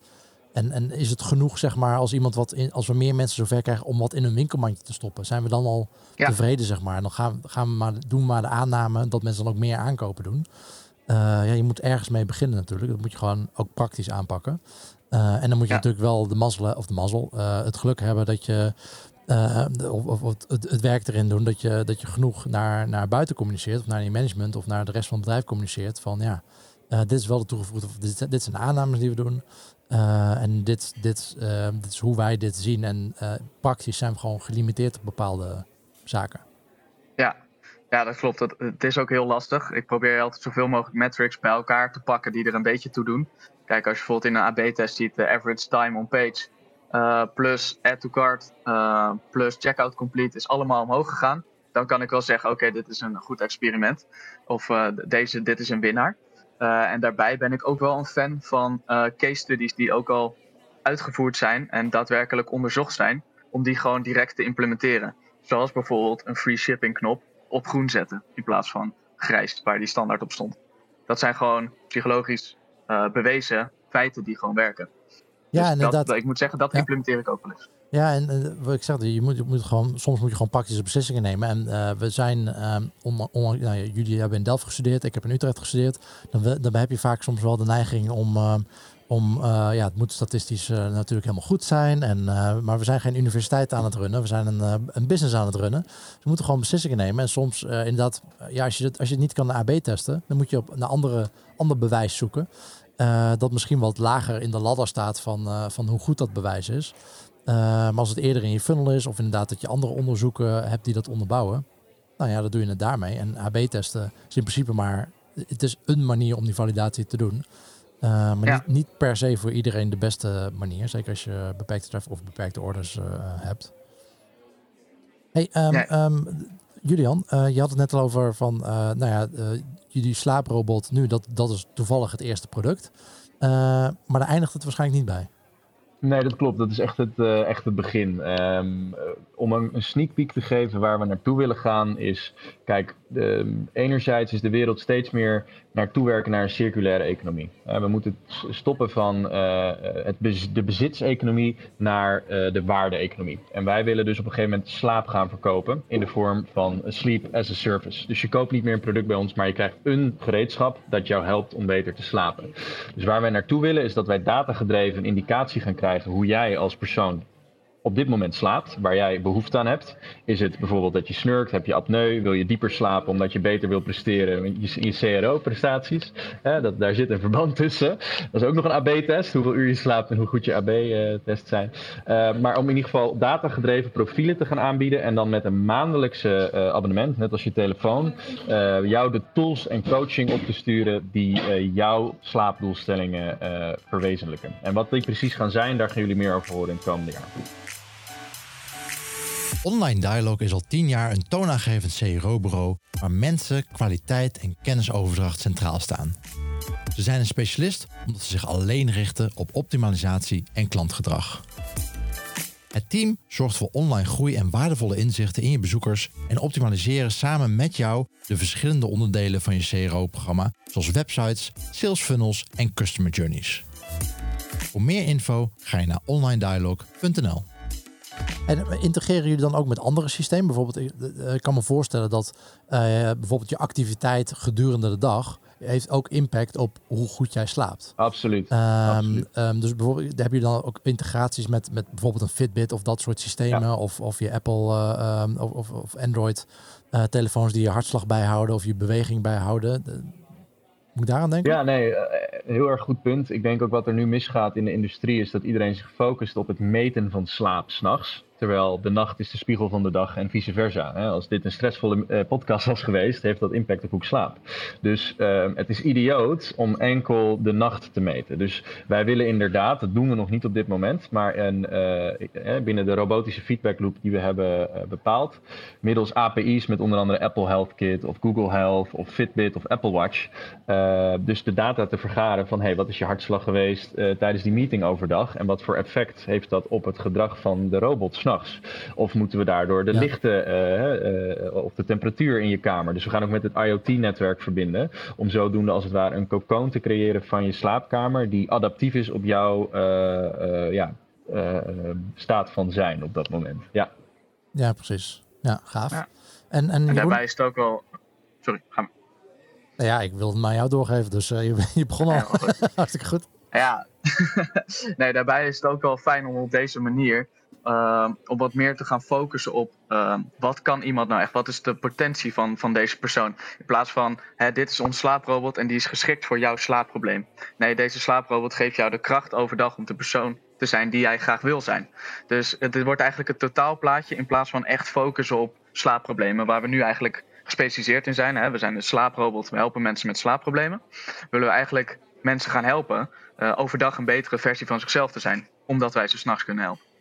en, en is het genoeg, zeg maar, als iemand wat in, als we meer mensen zover krijgen om wat in een winkelmandje te stoppen? Zijn we dan al tevreden, zeg maar? Dan gaan, gaan we maar doen maar de aanname dat mensen dan ook meer aankopen doen. Uh, ja, je moet ergens mee beginnen natuurlijk. Dat moet je gewoon ook praktisch aanpakken. Uh, en dan moet je natuurlijk wel de mazzel, of de mazzel, uh, het geluk hebben dat je of, of, of het, het, werk erin doen dat je, dat je genoeg naar, naar buiten communiceert, of naar je management of naar de rest van het bedrijf communiceert. Van ja, dit is wel de toegevoegde, dit, dit zijn aannames die we doen. Uh, en dit, dit, dit is hoe wij dit zien. En praktisch zijn we gewoon gelimiteerd op bepaalde zaken. Ja, ja dat klopt. Het is ook heel lastig. Ik probeer altijd zoveel mogelijk metrics bij elkaar te pakken die er een beetje toe doen. Kijk, als je bijvoorbeeld in een AB-test ziet de average time on page plus add to cart plus checkout complete is allemaal omhoog gegaan. Dan kan ik wel zeggen, oké, dit is een goed experiment. Of deze, dit is een winnaar. En daarbij ben ik ook wel een fan van case studies die ook al uitgevoerd zijn en daadwerkelijk onderzocht zijn, om die gewoon direct te implementeren. Zoals bijvoorbeeld een free shipping knop op groen zetten in plaats van grijs, waar die standaard op stond. Dat zijn gewoon psychologisch bewezen feiten die gewoon werken. Ja, dus dat, ik moet zeggen, dat implementeer ik ook wel eens. Ja, en uh, wat ik zeg, je moet, je moet gewoon, soms moet je gewoon praktische beslissingen nemen. En uh, we zijn, um, on, on, nou, jullie hebben in Delft gestudeerd, ik heb in Utrecht gestudeerd. Dan, dan heb je vaak soms wel de neiging om, uh, om ja, het moet statistisch natuurlijk helemaal goed zijn. En, maar we zijn geen universiteit aan het runnen, we zijn een, een business aan het runnen. Dus we moeten gewoon beslissingen nemen. En soms inderdaad, ja, als, je het, als je het niet kan AB testen, dan moet je op een andere, ander bewijs zoeken. Dat misschien wat lager in de ladder staat van, van hoe goed dat bewijs is. maar als het eerder in je funnel is, of inderdaad dat je andere onderzoeken hebt die dat onderbouwen, nou ja, dat doe je het daarmee. En AB-testen is in principe maar, het is een manier om die validatie te doen. Maar niet, niet, per se voor iedereen de beste manier. Zeker als je beperkte traffic of beperkte orders hebt. Hey, um, Julian, uh, je had het net al over van, nou ja, jullie slaaprobot nu, dat, dat is toevallig het eerste product. maar daar eindigt het waarschijnlijk niet bij. Nee, dat klopt. Dat is echt het, uh, echt het begin. Um, om een, een, sneak peek te geven waar we naartoe willen gaan is... Kijk, de, enerzijds is de wereld steeds meer naartoe werken naar een circulaire economie. Uh, we moeten stoppen van uh, het bez de bezitseconomie naar de waarde-economie. En wij willen dus op een gegeven moment slaap gaan verkopen in de vorm van sleep as a service. Dus je koopt niet meer een product bij ons, maar je krijgt een gereedschap dat jou helpt om beter te slapen. Dus waar wij naartoe willen is dat wij datagedreven indicatie gaan krijgen hoe jij als persoon op dit moment slaapt, waar jij behoefte aan hebt. Is het bijvoorbeeld dat je snurkt, heb je apneu, wil je dieper slapen omdat je beter wil presteren in je, CRO-prestaties? dat, daar zit een verband tussen. Dat is ook nog een AB-test, hoeveel uur je slaapt en hoe goed je AB-tests zijn. Uh, maar om in ieder geval datagedreven profielen te gaan aanbieden en dan met een maandelijkse uh, abonnement, net als je telefoon, uh, jou de tools en coaching op te sturen die jouw slaapdoelstellingen verwezenlijken. En wat die precies gaan zijn, daar gaan jullie meer over horen in het komende jaar. Online Dialogue is al tien jaar een toonaangevend CRO-bureau waar mensen, kwaliteit en kennisoverdracht centraal staan. Ze zijn een specialist omdat ze zich alleen richten op optimalisatie en klantgedrag. Het team zorgt voor online groei en waardevolle inzichten in je bezoekers en optimaliseren samen met jou de verschillende onderdelen van je CRO-programma, zoals websites, sales funnels en customer journeys. Voor meer info ga je naar onlinedialogue.nl. En integreren jullie dan ook met andere systemen? Bijvoorbeeld, ik, eh, kan me voorstellen dat uh, bijvoorbeeld je activiteit gedurende de dag heeft ook impact op hoe goed jij slaapt. Absoluut. Um, Absoluut. Um, dus bijvoorbeeld, heb je dan ook integraties met, met bijvoorbeeld een Fitbit of dat soort systemen, of, of je Apple uh, um, of, of, Android uh, telefoons die je hartslag bijhouden of je beweging bijhouden. Moet ik daaraan denken? Ja, nee, heel erg goed punt. Ik denk ook wat er nu misgaat in de industrie is dat iedereen zich focust op het meten van slaap s'nachts. Terwijl de nacht is de spiegel van de dag en vice versa. Als dit een stressvolle eh, podcast was geweest, heeft dat impact op hoe ik slaap. Dus ehm, het is idioot om enkel de nacht te meten. Dus wij willen inderdaad, dat doen we nog niet op dit moment, maar een, uh, binnen de robotische feedback loop die we hebben bepaald, middels API's met onder andere Apple Health Kit of Google Health of Fitbit of Apple Watch. dus de data te vergaren van hey, wat is je hartslag geweest tijdens die meeting overdag en wat voor effect heeft dat op het gedrag van de robot of moeten we daardoor de lichten uh, uh, of de temperatuur in je kamer? Dus we gaan ook met het IoT-netwerk verbinden. Om zodoende als het ware een cocoon te creëren van je slaapkamer. Die adaptief is op jouw uh, ja, staat van zijn op dat moment. Ja, ja precies. Ja, gaaf. Ja. En, en, en daarbij is het ook wel. Sorry, ga maar. Nou ja, ik wil het maar jou doorgeven, dus je, je begon al. Hartstikke goed. Ja, nee, daarbij is het ook wel fijn om op deze manier uh, om wat meer te gaan focussen op uh, wat kan iemand nou echt, wat is de potentie van, van deze persoon. In plaats van, hè, dit is ons slaaprobot en die is geschikt voor jouw slaapprobleem. Nee, deze slaaprobot geeft jou de kracht overdag om de persoon te zijn die jij graag wil zijn. Dus het wordt eigenlijk het totaalplaatje in plaats van echt focussen op slaapproblemen, waar we nu eigenlijk gespecialiseerd in zijn. Hè. We zijn een slaaprobot, we helpen mensen met slaapproblemen. Willen we eigenlijk mensen gaan helpen uh, overdag een betere versie van zichzelf te zijn, omdat wij ze s'nachts kunnen helpen.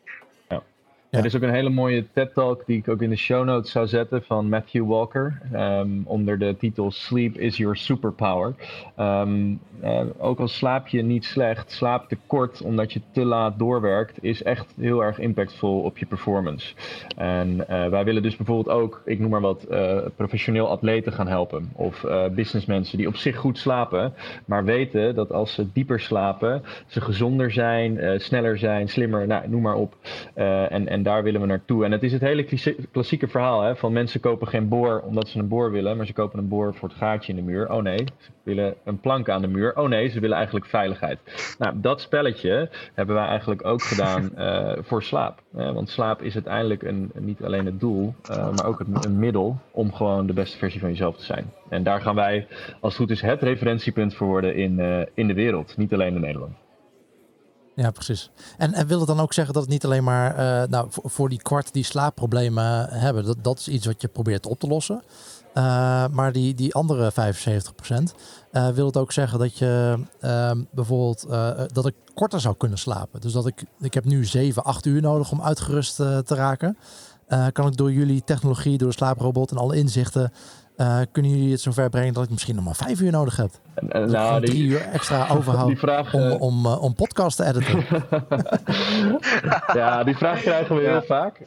Er is ook een hele mooie TED-talk die ik ook in de show notes zou zetten van Matthew Walker. Um, onder de titel Sleep is your superpower. Um, uh, ook al slaap je niet slecht, slaap te kort omdat je te laat doorwerkt, is echt heel erg impactvol op je performance. En uh, wij willen dus bijvoorbeeld ook, ik noem maar wat, uh, professioneel atleten gaan helpen. Of businessmensen die op zich goed slapen, maar weten dat als ze dieper slapen, ze gezonder zijn, sneller zijn, slimmer, nou, noem maar op. en, en en daar willen we naartoe. En het is het hele klassieke verhaal hè, van mensen kopen geen boor omdat ze een boor willen, maar ze kopen een boor voor het gaatje in de muur. Oh nee, ze willen een plank aan de muur. Oh nee, ze willen eigenlijk veiligheid. Nou, dat spelletje hebben wij eigenlijk ook gedaan uh, voor slaap. want slaap is uiteindelijk een, niet alleen het doel, uh, maar ook het, een middel om gewoon de beste versie van jezelf te zijn. En daar gaan wij, als het goed is, het referentiepunt voor worden in, uh, in de wereld, niet alleen in Nederland. Ja, precies. En, en wil het dan ook zeggen dat het niet alleen maar uh, nou, voor, die kwart die slaapproblemen hebben, dat, dat is iets wat je probeert op te lossen. Uh, maar die, die andere 75 procent, uh, wil het ook zeggen dat je bijvoorbeeld dat ik korter zou kunnen slapen. Dus dat ik, ik heb nu 7, 8 uur nodig om uitgerust te raken. kan ik door jullie technologie, door de slaaprobot en alle inzichten uh, kunnen jullie het zover brengen dat ik misschien nog maar vijf uur nodig heb? Uh, nou, die, drie uur extra overhoud vraag, om, uh, om, om podcast te editen. ja, die vraag krijgen we heel vaak.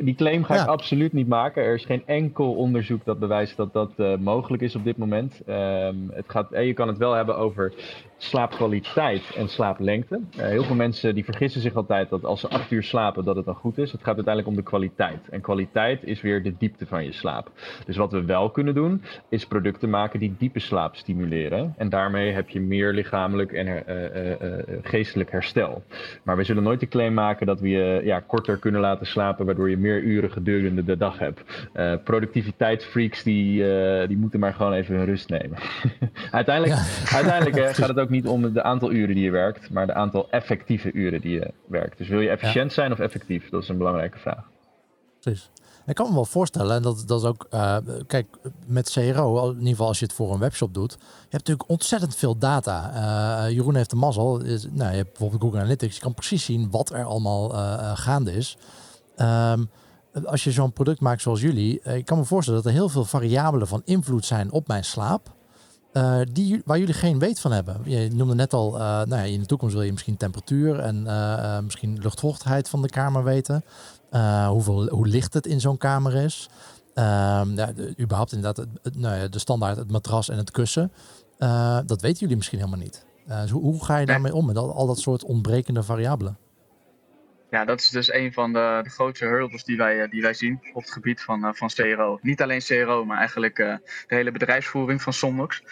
die claim ga ik absoluut niet maken. Er is geen enkel onderzoek dat bewijst dat dat mogelijk is op dit moment. Ehm, het gaat, en je kan het wel hebben over slaapkwaliteit en slaaplengte. heel veel mensen die vergissen zich altijd dat als ze acht uur slapen dat het dan goed is. Het gaat uiteindelijk om de kwaliteit. En kwaliteit is weer de diepte van je slaap. Dus wat we wel kunnen doen, is producten maken die diepe slaap stimuleren. En daarmee heb je meer lichamelijk en uh, uh, geestelijk herstel. Maar we zullen nooit de claim maken dat we je ja, korter kunnen laten slapen, waardoor je meer uren gedurende de dag hebt. productiviteitsfreaks die, die moeten maar gewoon even hun rust nemen. uiteindelijk uiteindelijk gaat het ook niet om het aantal uren die je werkt, maar de aantal effectieve uren die je werkt. Dus wil je efficiënt zijn of effectief? Dat is een belangrijke vraag. Precies. Ik kan me wel voorstellen, en dat, dat is ook, uh, kijk, met CRO, in ieder geval als je het voor een webshop doet, je hebt natuurlijk ontzettend veel data. Uh, Jeroen heeft de mazzel, nou, je hebt bijvoorbeeld Google Analytics, je kan precies zien wat er allemaal gaande is. Um, als je zo'n product maakt zoals jullie, ik kan me voorstellen dat er heel veel variabelen van invloed zijn op mijn slaap. Die, waar jullie geen weet van hebben. Je noemde net al, nou ja, in de toekomst wil je misschien temperatuur en misschien luchtvochtigheid van de kamer weten. Hoeveel, hoe licht het in zo'n kamer is. Ehm, ja, de, überhaupt inderdaad het, nou ja, de standaard, het matras en het kussen. dat weten jullie misschien helemaal niet. Dus hoe, hoe, ga je daarmee om met al, al dat soort ontbrekende variabelen? ja, dat is dus een van de, de grootste hurdles die wij, eh, die wij zien op het gebied van, van CRO. Niet alleen CRO, maar eigenlijk de hele bedrijfsvoering van Somnox.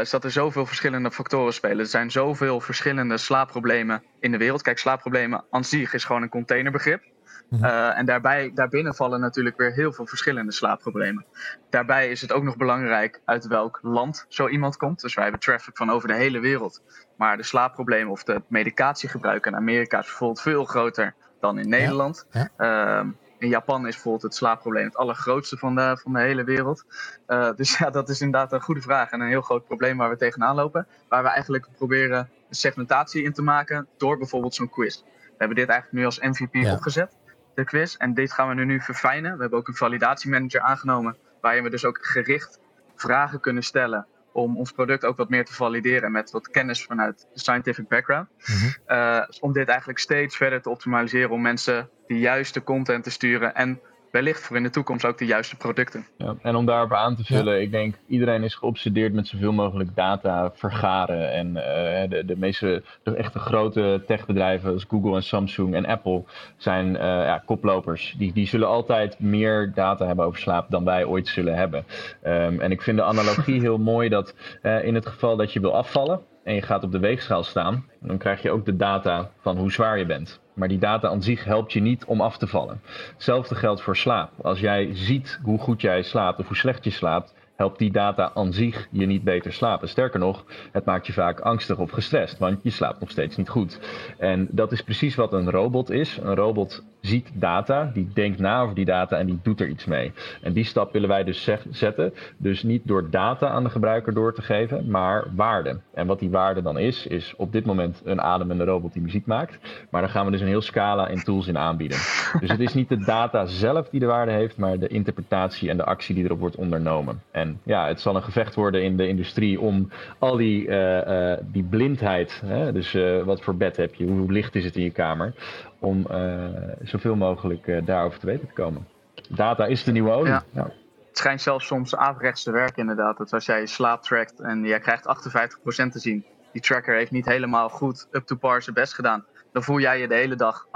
Is dat er zoveel verschillende factoren spelen. Er zijn zoveel verschillende slaapproblemen in de wereld. Kijk, slaapproblemen aan zich is gewoon een containerbegrip. Mhm. Uh, en daarbij, daarbinnen vallen natuurlijk weer heel veel verschillende slaapproblemen. Daarbij is het ook nog belangrijk uit welk land zo iemand komt. Dus wij hebben traffic van over de hele wereld. Maar de slaapproblemen of de medicatiegebruik in Amerika is bijvoorbeeld veel groter dan in Nederland. Ehm, in Japan is bijvoorbeeld het slaapprobleem het allergrootste van de, van de hele wereld. Uh, dus ja, dat is inderdaad een goede vraag en een heel groot probleem waar we tegenaan lopen. Waar we eigenlijk proberen een segmentatie in te maken door bijvoorbeeld zo'n quiz. We hebben dit eigenlijk nu als MVP opgezet de quiz. En dit gaan we nu, nu verfijnen. We hebben ook een validatiemanager aangenomen, waarin we dus ook gericht vragen kunnen stellen om ons product ook wat meer te valideren met wat kennis vanuit de scientific background. Mhm. Eh, om dit eigenlijk steeds verder te optimaliseren om mensen de juiste content te sturen en wellicht voor in de toekomst ook de juiste producten. Ja, en om daarop aan te vullen, ik denk iedereen is geobsedeerd met zoveel mogelijk data vergaren. En uh, de, de meeste, de echte grote techbedrijven als Google en Samsung en Apple zijn uh, ja, koplopers. Die, die zullen altijd meer data hebben over slaap dan wij ooit zullen hebben. Um, en ik vind de analogie heel mooi dat uh, in het geval dat je wil afvallen en je gaat op de weegschaal staan, dan krijg je ook de data van hoe zwaar je bent. Maar die data aan zich helpt je niet om af te vallen. Hetzelfde geldt voor slaap. Als jij ziet hoe goed jij slaapt of hoe slecht je slaapt, helpt die data aan zich je niet beter slapen. Sterker nog, het maakt je vaak angstig of gestrest, want je slaapt nog steeds niet goed. En dat is precies wat een robot is. Een robot ziet data, die denkt na over die data en die doet er iets mee. En die stap willen wij dus zetten. Dus niet door data aan de gebruiker door te geven, maar waarde. En wat die waarde dan is, is op dit moment een ademende robot die muziek maakt. Maar daar gaan we dus een heel scala in tools in aanbieden. Dus het is niet de data zelf die de waarde heeft, maar de interpretatie en de actie die erop wordt ondernomen. En ja, het zal een gevecht worden in de industrie om al die, uh, uh, die blindheid, hè, dus uh, wat voor bed heb je, hoe licht is het in je kamer, om zoveel mogelijk daarover te weten te komen. Data is de nieuwe olie. Ja. ja. Het schijnt zelfs soms averechts te werken inderdaad. Dat als jij je slaap trackt en jij krijgt 58% te zien, die tracker heeft niet helemaal goed up to par zijn best gedaan, dan voel jij je de hele dag 58%.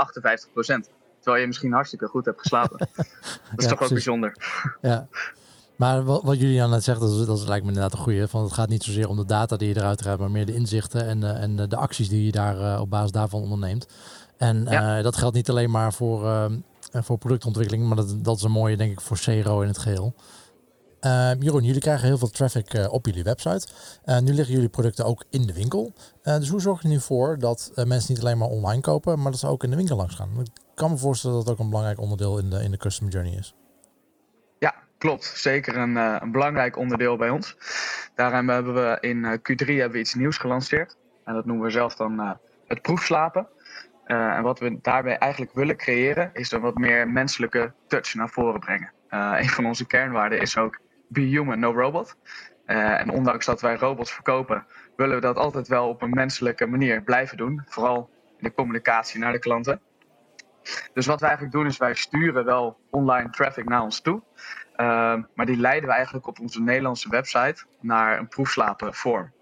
terwijl je misschien hartstikke goed hebt geslapen. dat is toch ook bijzonder. Ja. Maar wat, wat Julian net zegt, dat, is, dat lijkt me inderdaad een goede. Van het gaat niet zozeer om de data die je eruit hebt, maar meer de inzichten en, uh, en de acties die je daar op basis daarvan onderneemt. En dat geldt niet alleen maar voor, voor productontwikkeling, maar dat, dat is een mooie, denk ik, voor CRO in het geheel. Uh, Jeroen, jullie krijgen heel veel traffic uh, op jullie website. Uh, nu liggen jullie producten ook in de winkel. dus hoe zorg je nu voor dat mensen niet alleen maar online kopen, maar dat ze ook in de winkel langs gaan? Ik kan me voorstellen dat dat ook een belangrijk onderdeel in de, in de customer journey is. Klopt. Zeker een, een belangrijk onderdeel bij ons. Daarom hebben we in Q3 hebben we iets nieuws gelanceerd. En dat noemen we zelf dan het proefslapen. en wat we daarbij eigenlijk willen creëren, is een wat meer menselijke touch naar voren brengen. een van onze kernwaarden is ook be human, no robot. En ondanks dat wij robots verkopen, willen we dat altijd wel op een menselijke manier blijven doen. Vooral in de communicatie naar de klanten. Dus wat wij eigenlijk doen is wij sturen wel online traffic naar ons toe. Uh, maar die leiden we eigenlijk op onze Nederlandse website naar een proefslapenvorm.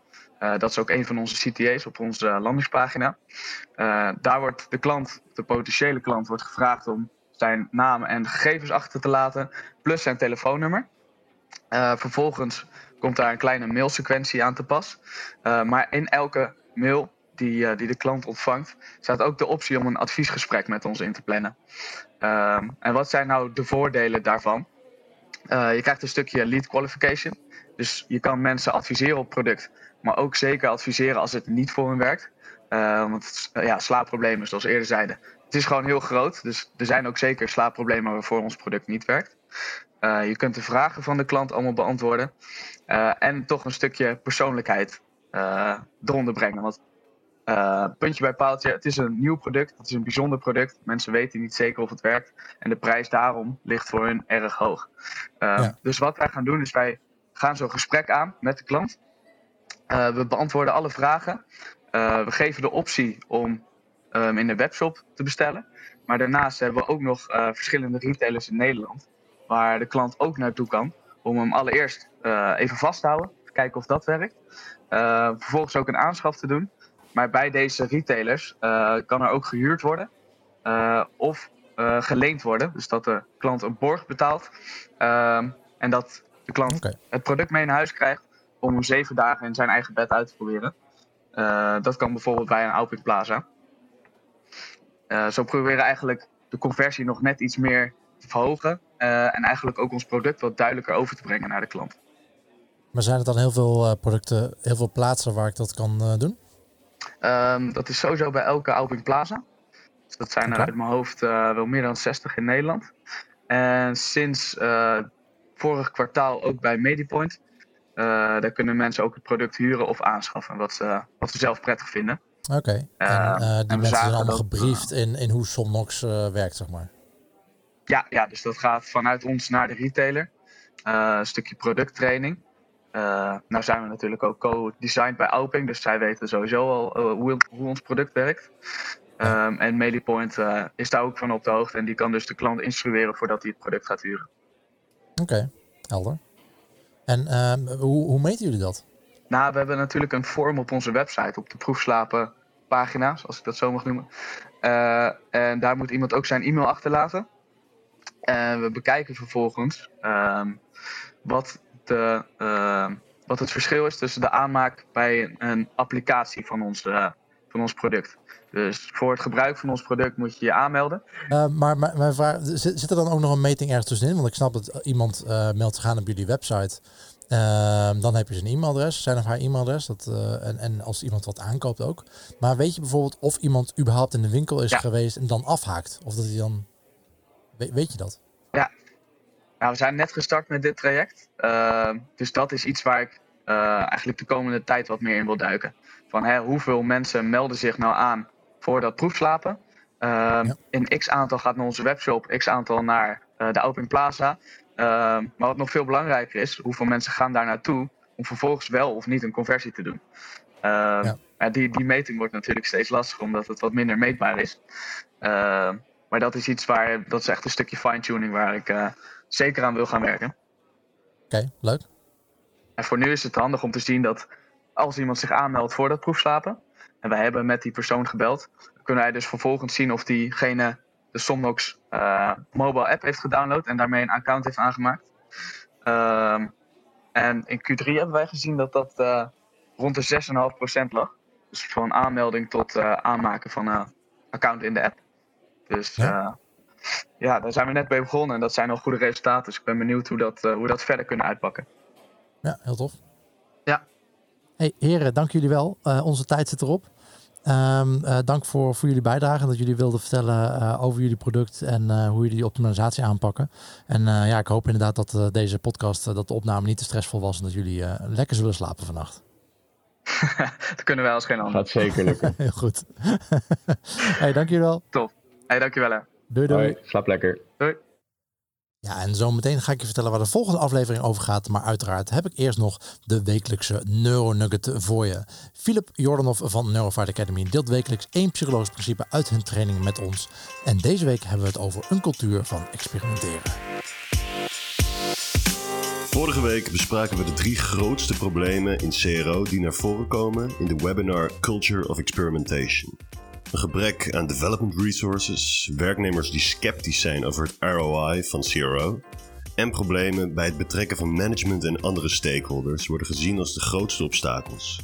Uh, dat is ook een van onze CTA's op onze landingspagina. daar wordt de klant, de potentiële klant, wordt gevraagd om zijn naam en gegevens achter te laten, plus zijn telefoonnummer. Uh, vervolgens komt daar een kleine mailsequentie aan te pas. Maar in elke mail die, uh, die de klant ontvangt, staat ook de optie om een adviesgesprek met ons in te plannen. Ehm, en wat zijn nou de voordelen daarvan? je krijgt een stukje lead qualification. Dus je kan mensen adviseren op product, maar ook zeker adviseren als het niet voor hun werkt. want ja, slaapproblemen, zoals eerder zeiden, het is gewoon heel groot. Dus er zijn ook zeker slaapproblemen waarvoor ons product niet werkt. Je kunt de vragen van de klant allemaal beantwoorden. En toch een stukje persoonlijkheid eronder brengen. Want puntje bij paaltje, het is een nieuw product. Het is een bijzonder product. Mensen weten niet zeker of het werkt. En de prijs daarom ligt voor hun erg hoog. Ja. Dus wat wij gaan doen is wij gaan zo'n gesprek aan met de klant. we beantwoorden alle vragen. we geven de optie om um, in de webshop te bestellen. Maar daarnaast hebben we ook nog verschillende retailers in Nederland waar de klant ook naartoe kan. Om hem allereerst even vast te houden, kijken of dat werkt. Vervolgens ook een aanschaf te doen. Maar bij deze retailers uh, kan er ook gehuurd worden of geleend worden. Dus dat de klant een borg betaalt ehm, en dat de klant okay. het product mee naar huis krijgt om zeven dagen in zijn eigen bed uit te proberen. dat kan bijvoorbeeld bij een Alping Plaza. zo proberen we eigenlijk de conversie nog net iets meer te verhogen. Uh, en eigenlijk ook ons product wat duidelijker over te brengen naar de klant. Maar zijn er dan heel veel producten, heel veel plaatsen waar ik dat kan uh, doen? Um, dat is sowieso bij elke Alping Plaza. Dus dat zijn er uit mijn hoofd wel meer dan 60 in Nederland. En sinds vorig kwartaal ook bij Medipoint. daar kunnen mensen ook het product huren of aanschaffen, wat ze, wat ze zelf prettig vinden. Oké, okay. en die mensen zijn allemaal gebriefd in, in hoe Somnox werkt, zeg maar. Ja, ja, dus dat gaat vanuit ons naar de retailer. Een stukje producttraining. Uh, nou zijn we natuurlijk ook co-designed bij Alping, dus zij weten sowieso al uh, hoe, hoe, ons product werkt. Um, en Medipoint is daar ook van op de hoogte en die kan dus de klant instrueren voordat hij het product gaat huren. Oké, okay, helder. En ehm, hoe, hoe meten jullie dat? Nou, we hebben natuurlijk een vorm op onze website, op de proefslapen pagina, zoals ik dat zo mag noemen. en daar moet iemand ook zijn e-mail achterlaten. En we bekijken vervolgens ehm, wat, de, ehm, wat het verschil is tussen de aanmaak bij een applicatie van ons, uh, van ons product. Dus voor het gebruik van ons product moet je je aanmelden. Uh, maar mijn vraag, zit er dan ook nog een meting ergens tussenin? Want ik snap dat iemand uh, meldt zich aan op jullie website. Uh, dan heb je zijn e-mailadres, zijn of haar e-mailadres. Dat, en, en als iemand wat aankoopt ook. Maar weet je bijvoorbeeld of iemand überhaupt in de winkel is ja. geweest en dan afhaakt? Of dat hij dan weet je dat? Nou, we zijn net gestart met dit traject. Uh, dus dat is iets waar ik uh, eigenlijk de komende tijd wat meer in wil duiken. Van hè, hoeveel mensen melden zich nou aan voor dat proefslapen? Uh, ja. In x aantal gaat naar onze webshop, x aantal naar uh, de Open Plaza. Ehm, maar wat nog veel belangrijker is, hoeveel mensen gaan daar naartoe om vervolgens wel of niet een conversie te doen. Ehm, die, die meting wordt natuurlijk steeds lastiger omdat het wat minder meetbaar is. Maar dat is iets waar, dat is echt een stukje fine-tuning waar ik uh, zeker aan wil gaan werken. Oké, okay, leuk. En voor nu is het handig om te zien dat als iemand zich aanmeldt voor dat proefslapen, en wij hebben met die persoon gebeld, kunnen wij dus vervolgens zien of diegene de Somnox mobile app heeft gedownload en daarmee een account heeft aangemaakt. Ehm, en in Q3 hebben wij gezien dat dat rond de 6,5% lag. Dus van aanmelding tot aanmaken van een account in de app. Dus ja. Ja, daar zijn we net bij begonnen en dat zijn al goede resultaten. Dus ik ben benieuwd hoe dat, hoe dat verder kunnen uitpakken. Ja, heel tof. Ja. Hey, heren, dank jullie wel. Uh, onze tijd zit erop. Um, uh, dank voor, voor jullie bijdrage en dat jullie wilden vertellen uh, over jullie product en hoe jullie die optimalisatie aanpakken. En ja, ik hoop inderdaad dat deze podcast, dat de opname niet te stressvol was en dat jullie lekker zullen slapen vannacht. dat kunnen wij als geen ander. Gaat zeker lukken. Heel goed. hey, dank jullie wel. Top. Hey, dankjewel hè. Doei doei. Hoi, slaap lekker. Doei. Ja, en zo meteen ga ik je vertellen waar de volgende aflevering over gaat. Maar uiteraard heb ik eerst nog de wekelijkse Neuronugget voor je. Philip Jordanov van Neurofight Academy deelt wekelijks één psychologisch principe uit hun training met ons. En deze week hebben we het over een cultuur van experimenteren. Vorige week bespraken we de drie grootste problemen in CRO die naar voren komen in de webinar Culture of Experimentation. Een gebrek aan development resources, werknemers die sceptisch zijn over het ROI van CRO en problemen bij het betrekken van management en andere stakeholders worden gezien als de grootste obstakels.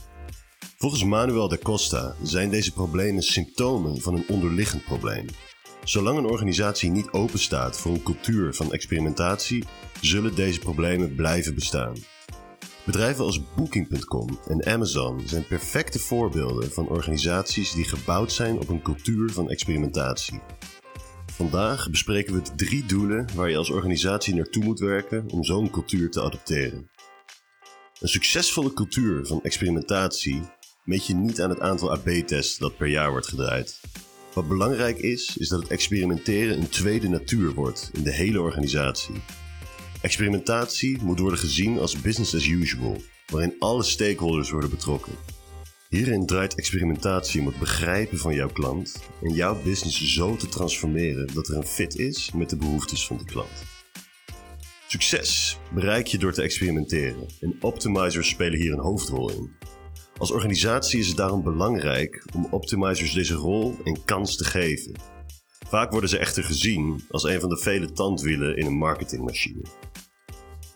Volgens Manuel da Costa zijn deze problemen symptomen van een onderliggend probleem. Zolang een organisatie niet openstaat voor een cultuur van experimentatie, zullen deze problemen blijven bestaan. Bedrijven als Booking.com en Amazon zijn perfecte voorbeelden van organisaties die gebouwd zijn op een cultuur van experimentatie. Vandaag bespreken we de drie doelen waar je als organisatie naartoe moet werken om zo'n cultuur te adopteren. Een succesvolle cultuur van experimentatie meet je niet aan het aantal AB-tests dat per jaar wordt gedraaid. Wat belangrijk is, is dat het experimenteren een tweede natuur wordt in de hele organisatie. Experimentatie moet worden gezien als business as usual, waarin alle stakeholders worden betrokken. Hierin draait experimentatie om het begrijpen van jouw klant en jouw business zo te transformeren dat er een fit is met de behoeftes van de klant. Succes bereik je door te experimenteren en optimizers spelen hier een hoofdrol in. Als organisatie is het daarom belangrijk om optimizers deze rol en kans te geven. Vaak worden ze echter gezien als een van de vele tandwielen in een marketingmachine.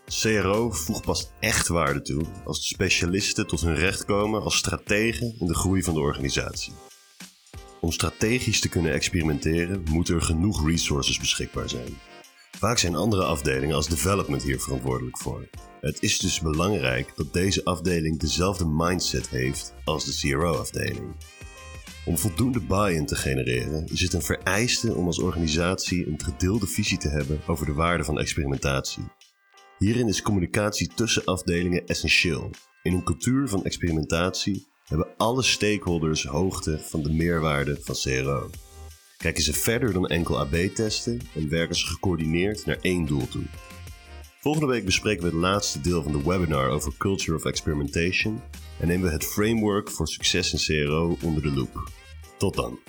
CRO voegt pas echt waarde toe als de specialisten tot hun recht komen als strategen in de groei van de organisatie. Om strategisch te kunnen experimenteren moeten er genoeg resources beschikbaar zijn. Vaak zijn andere afdelingen als development hier verantwoordelijk voor. Het is dus belangrijk dat deze afdeling dezelfde mindset heeft als de CRO-afdeling. Om voldoende buy-in te genereren is het een vereiste om als organisatie een gedeelde visie te hebben over de waarde van experimentatie. Hierin is communicatie tussen afdelingen essentieel. In een cultuur van experimentatie hebben alle stakeholders hoogte van de meerwaarde van CRO. Kijken ze verder dan enkel AB-testen en werken ze gecoördineerd naar één doel toe. Volgende week bespreken we het laatste deel van de webinar over Culture of Experimentation en nemen we het framework voor succes in CRO onder de loep. Tot dan.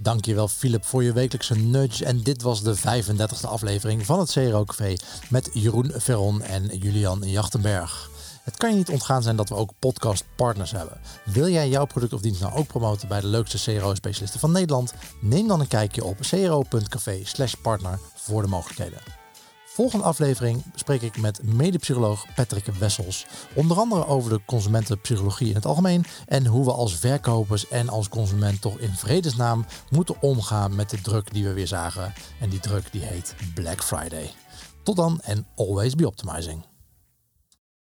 Dankjewel Philip voor je wekelijkse nudge. En dit was de 35e aflevering van het CRO Café met Jeroen Veron en Julian Jachtenberg. Het kan je niet ontgaan zijn dat we ook podcastpartners hebben. Wil jij jouw product of dienst nou ook promoten bij de leukste CRO-specialisten van Nederland? Neem dan een kijkje op cro.café/partner voor de mogelijkheden. Volgende aflevering spreek ik met medepsycholoog Patrick Wessels. Onder andere over de consumentenpsychologie in het algemeen en hoe we als verkopers en als consument toch in vredesnaam moeten omgaan met de druk die we weer zagen. En die druk die heet Black Friday. Tot dan en always be optimizing.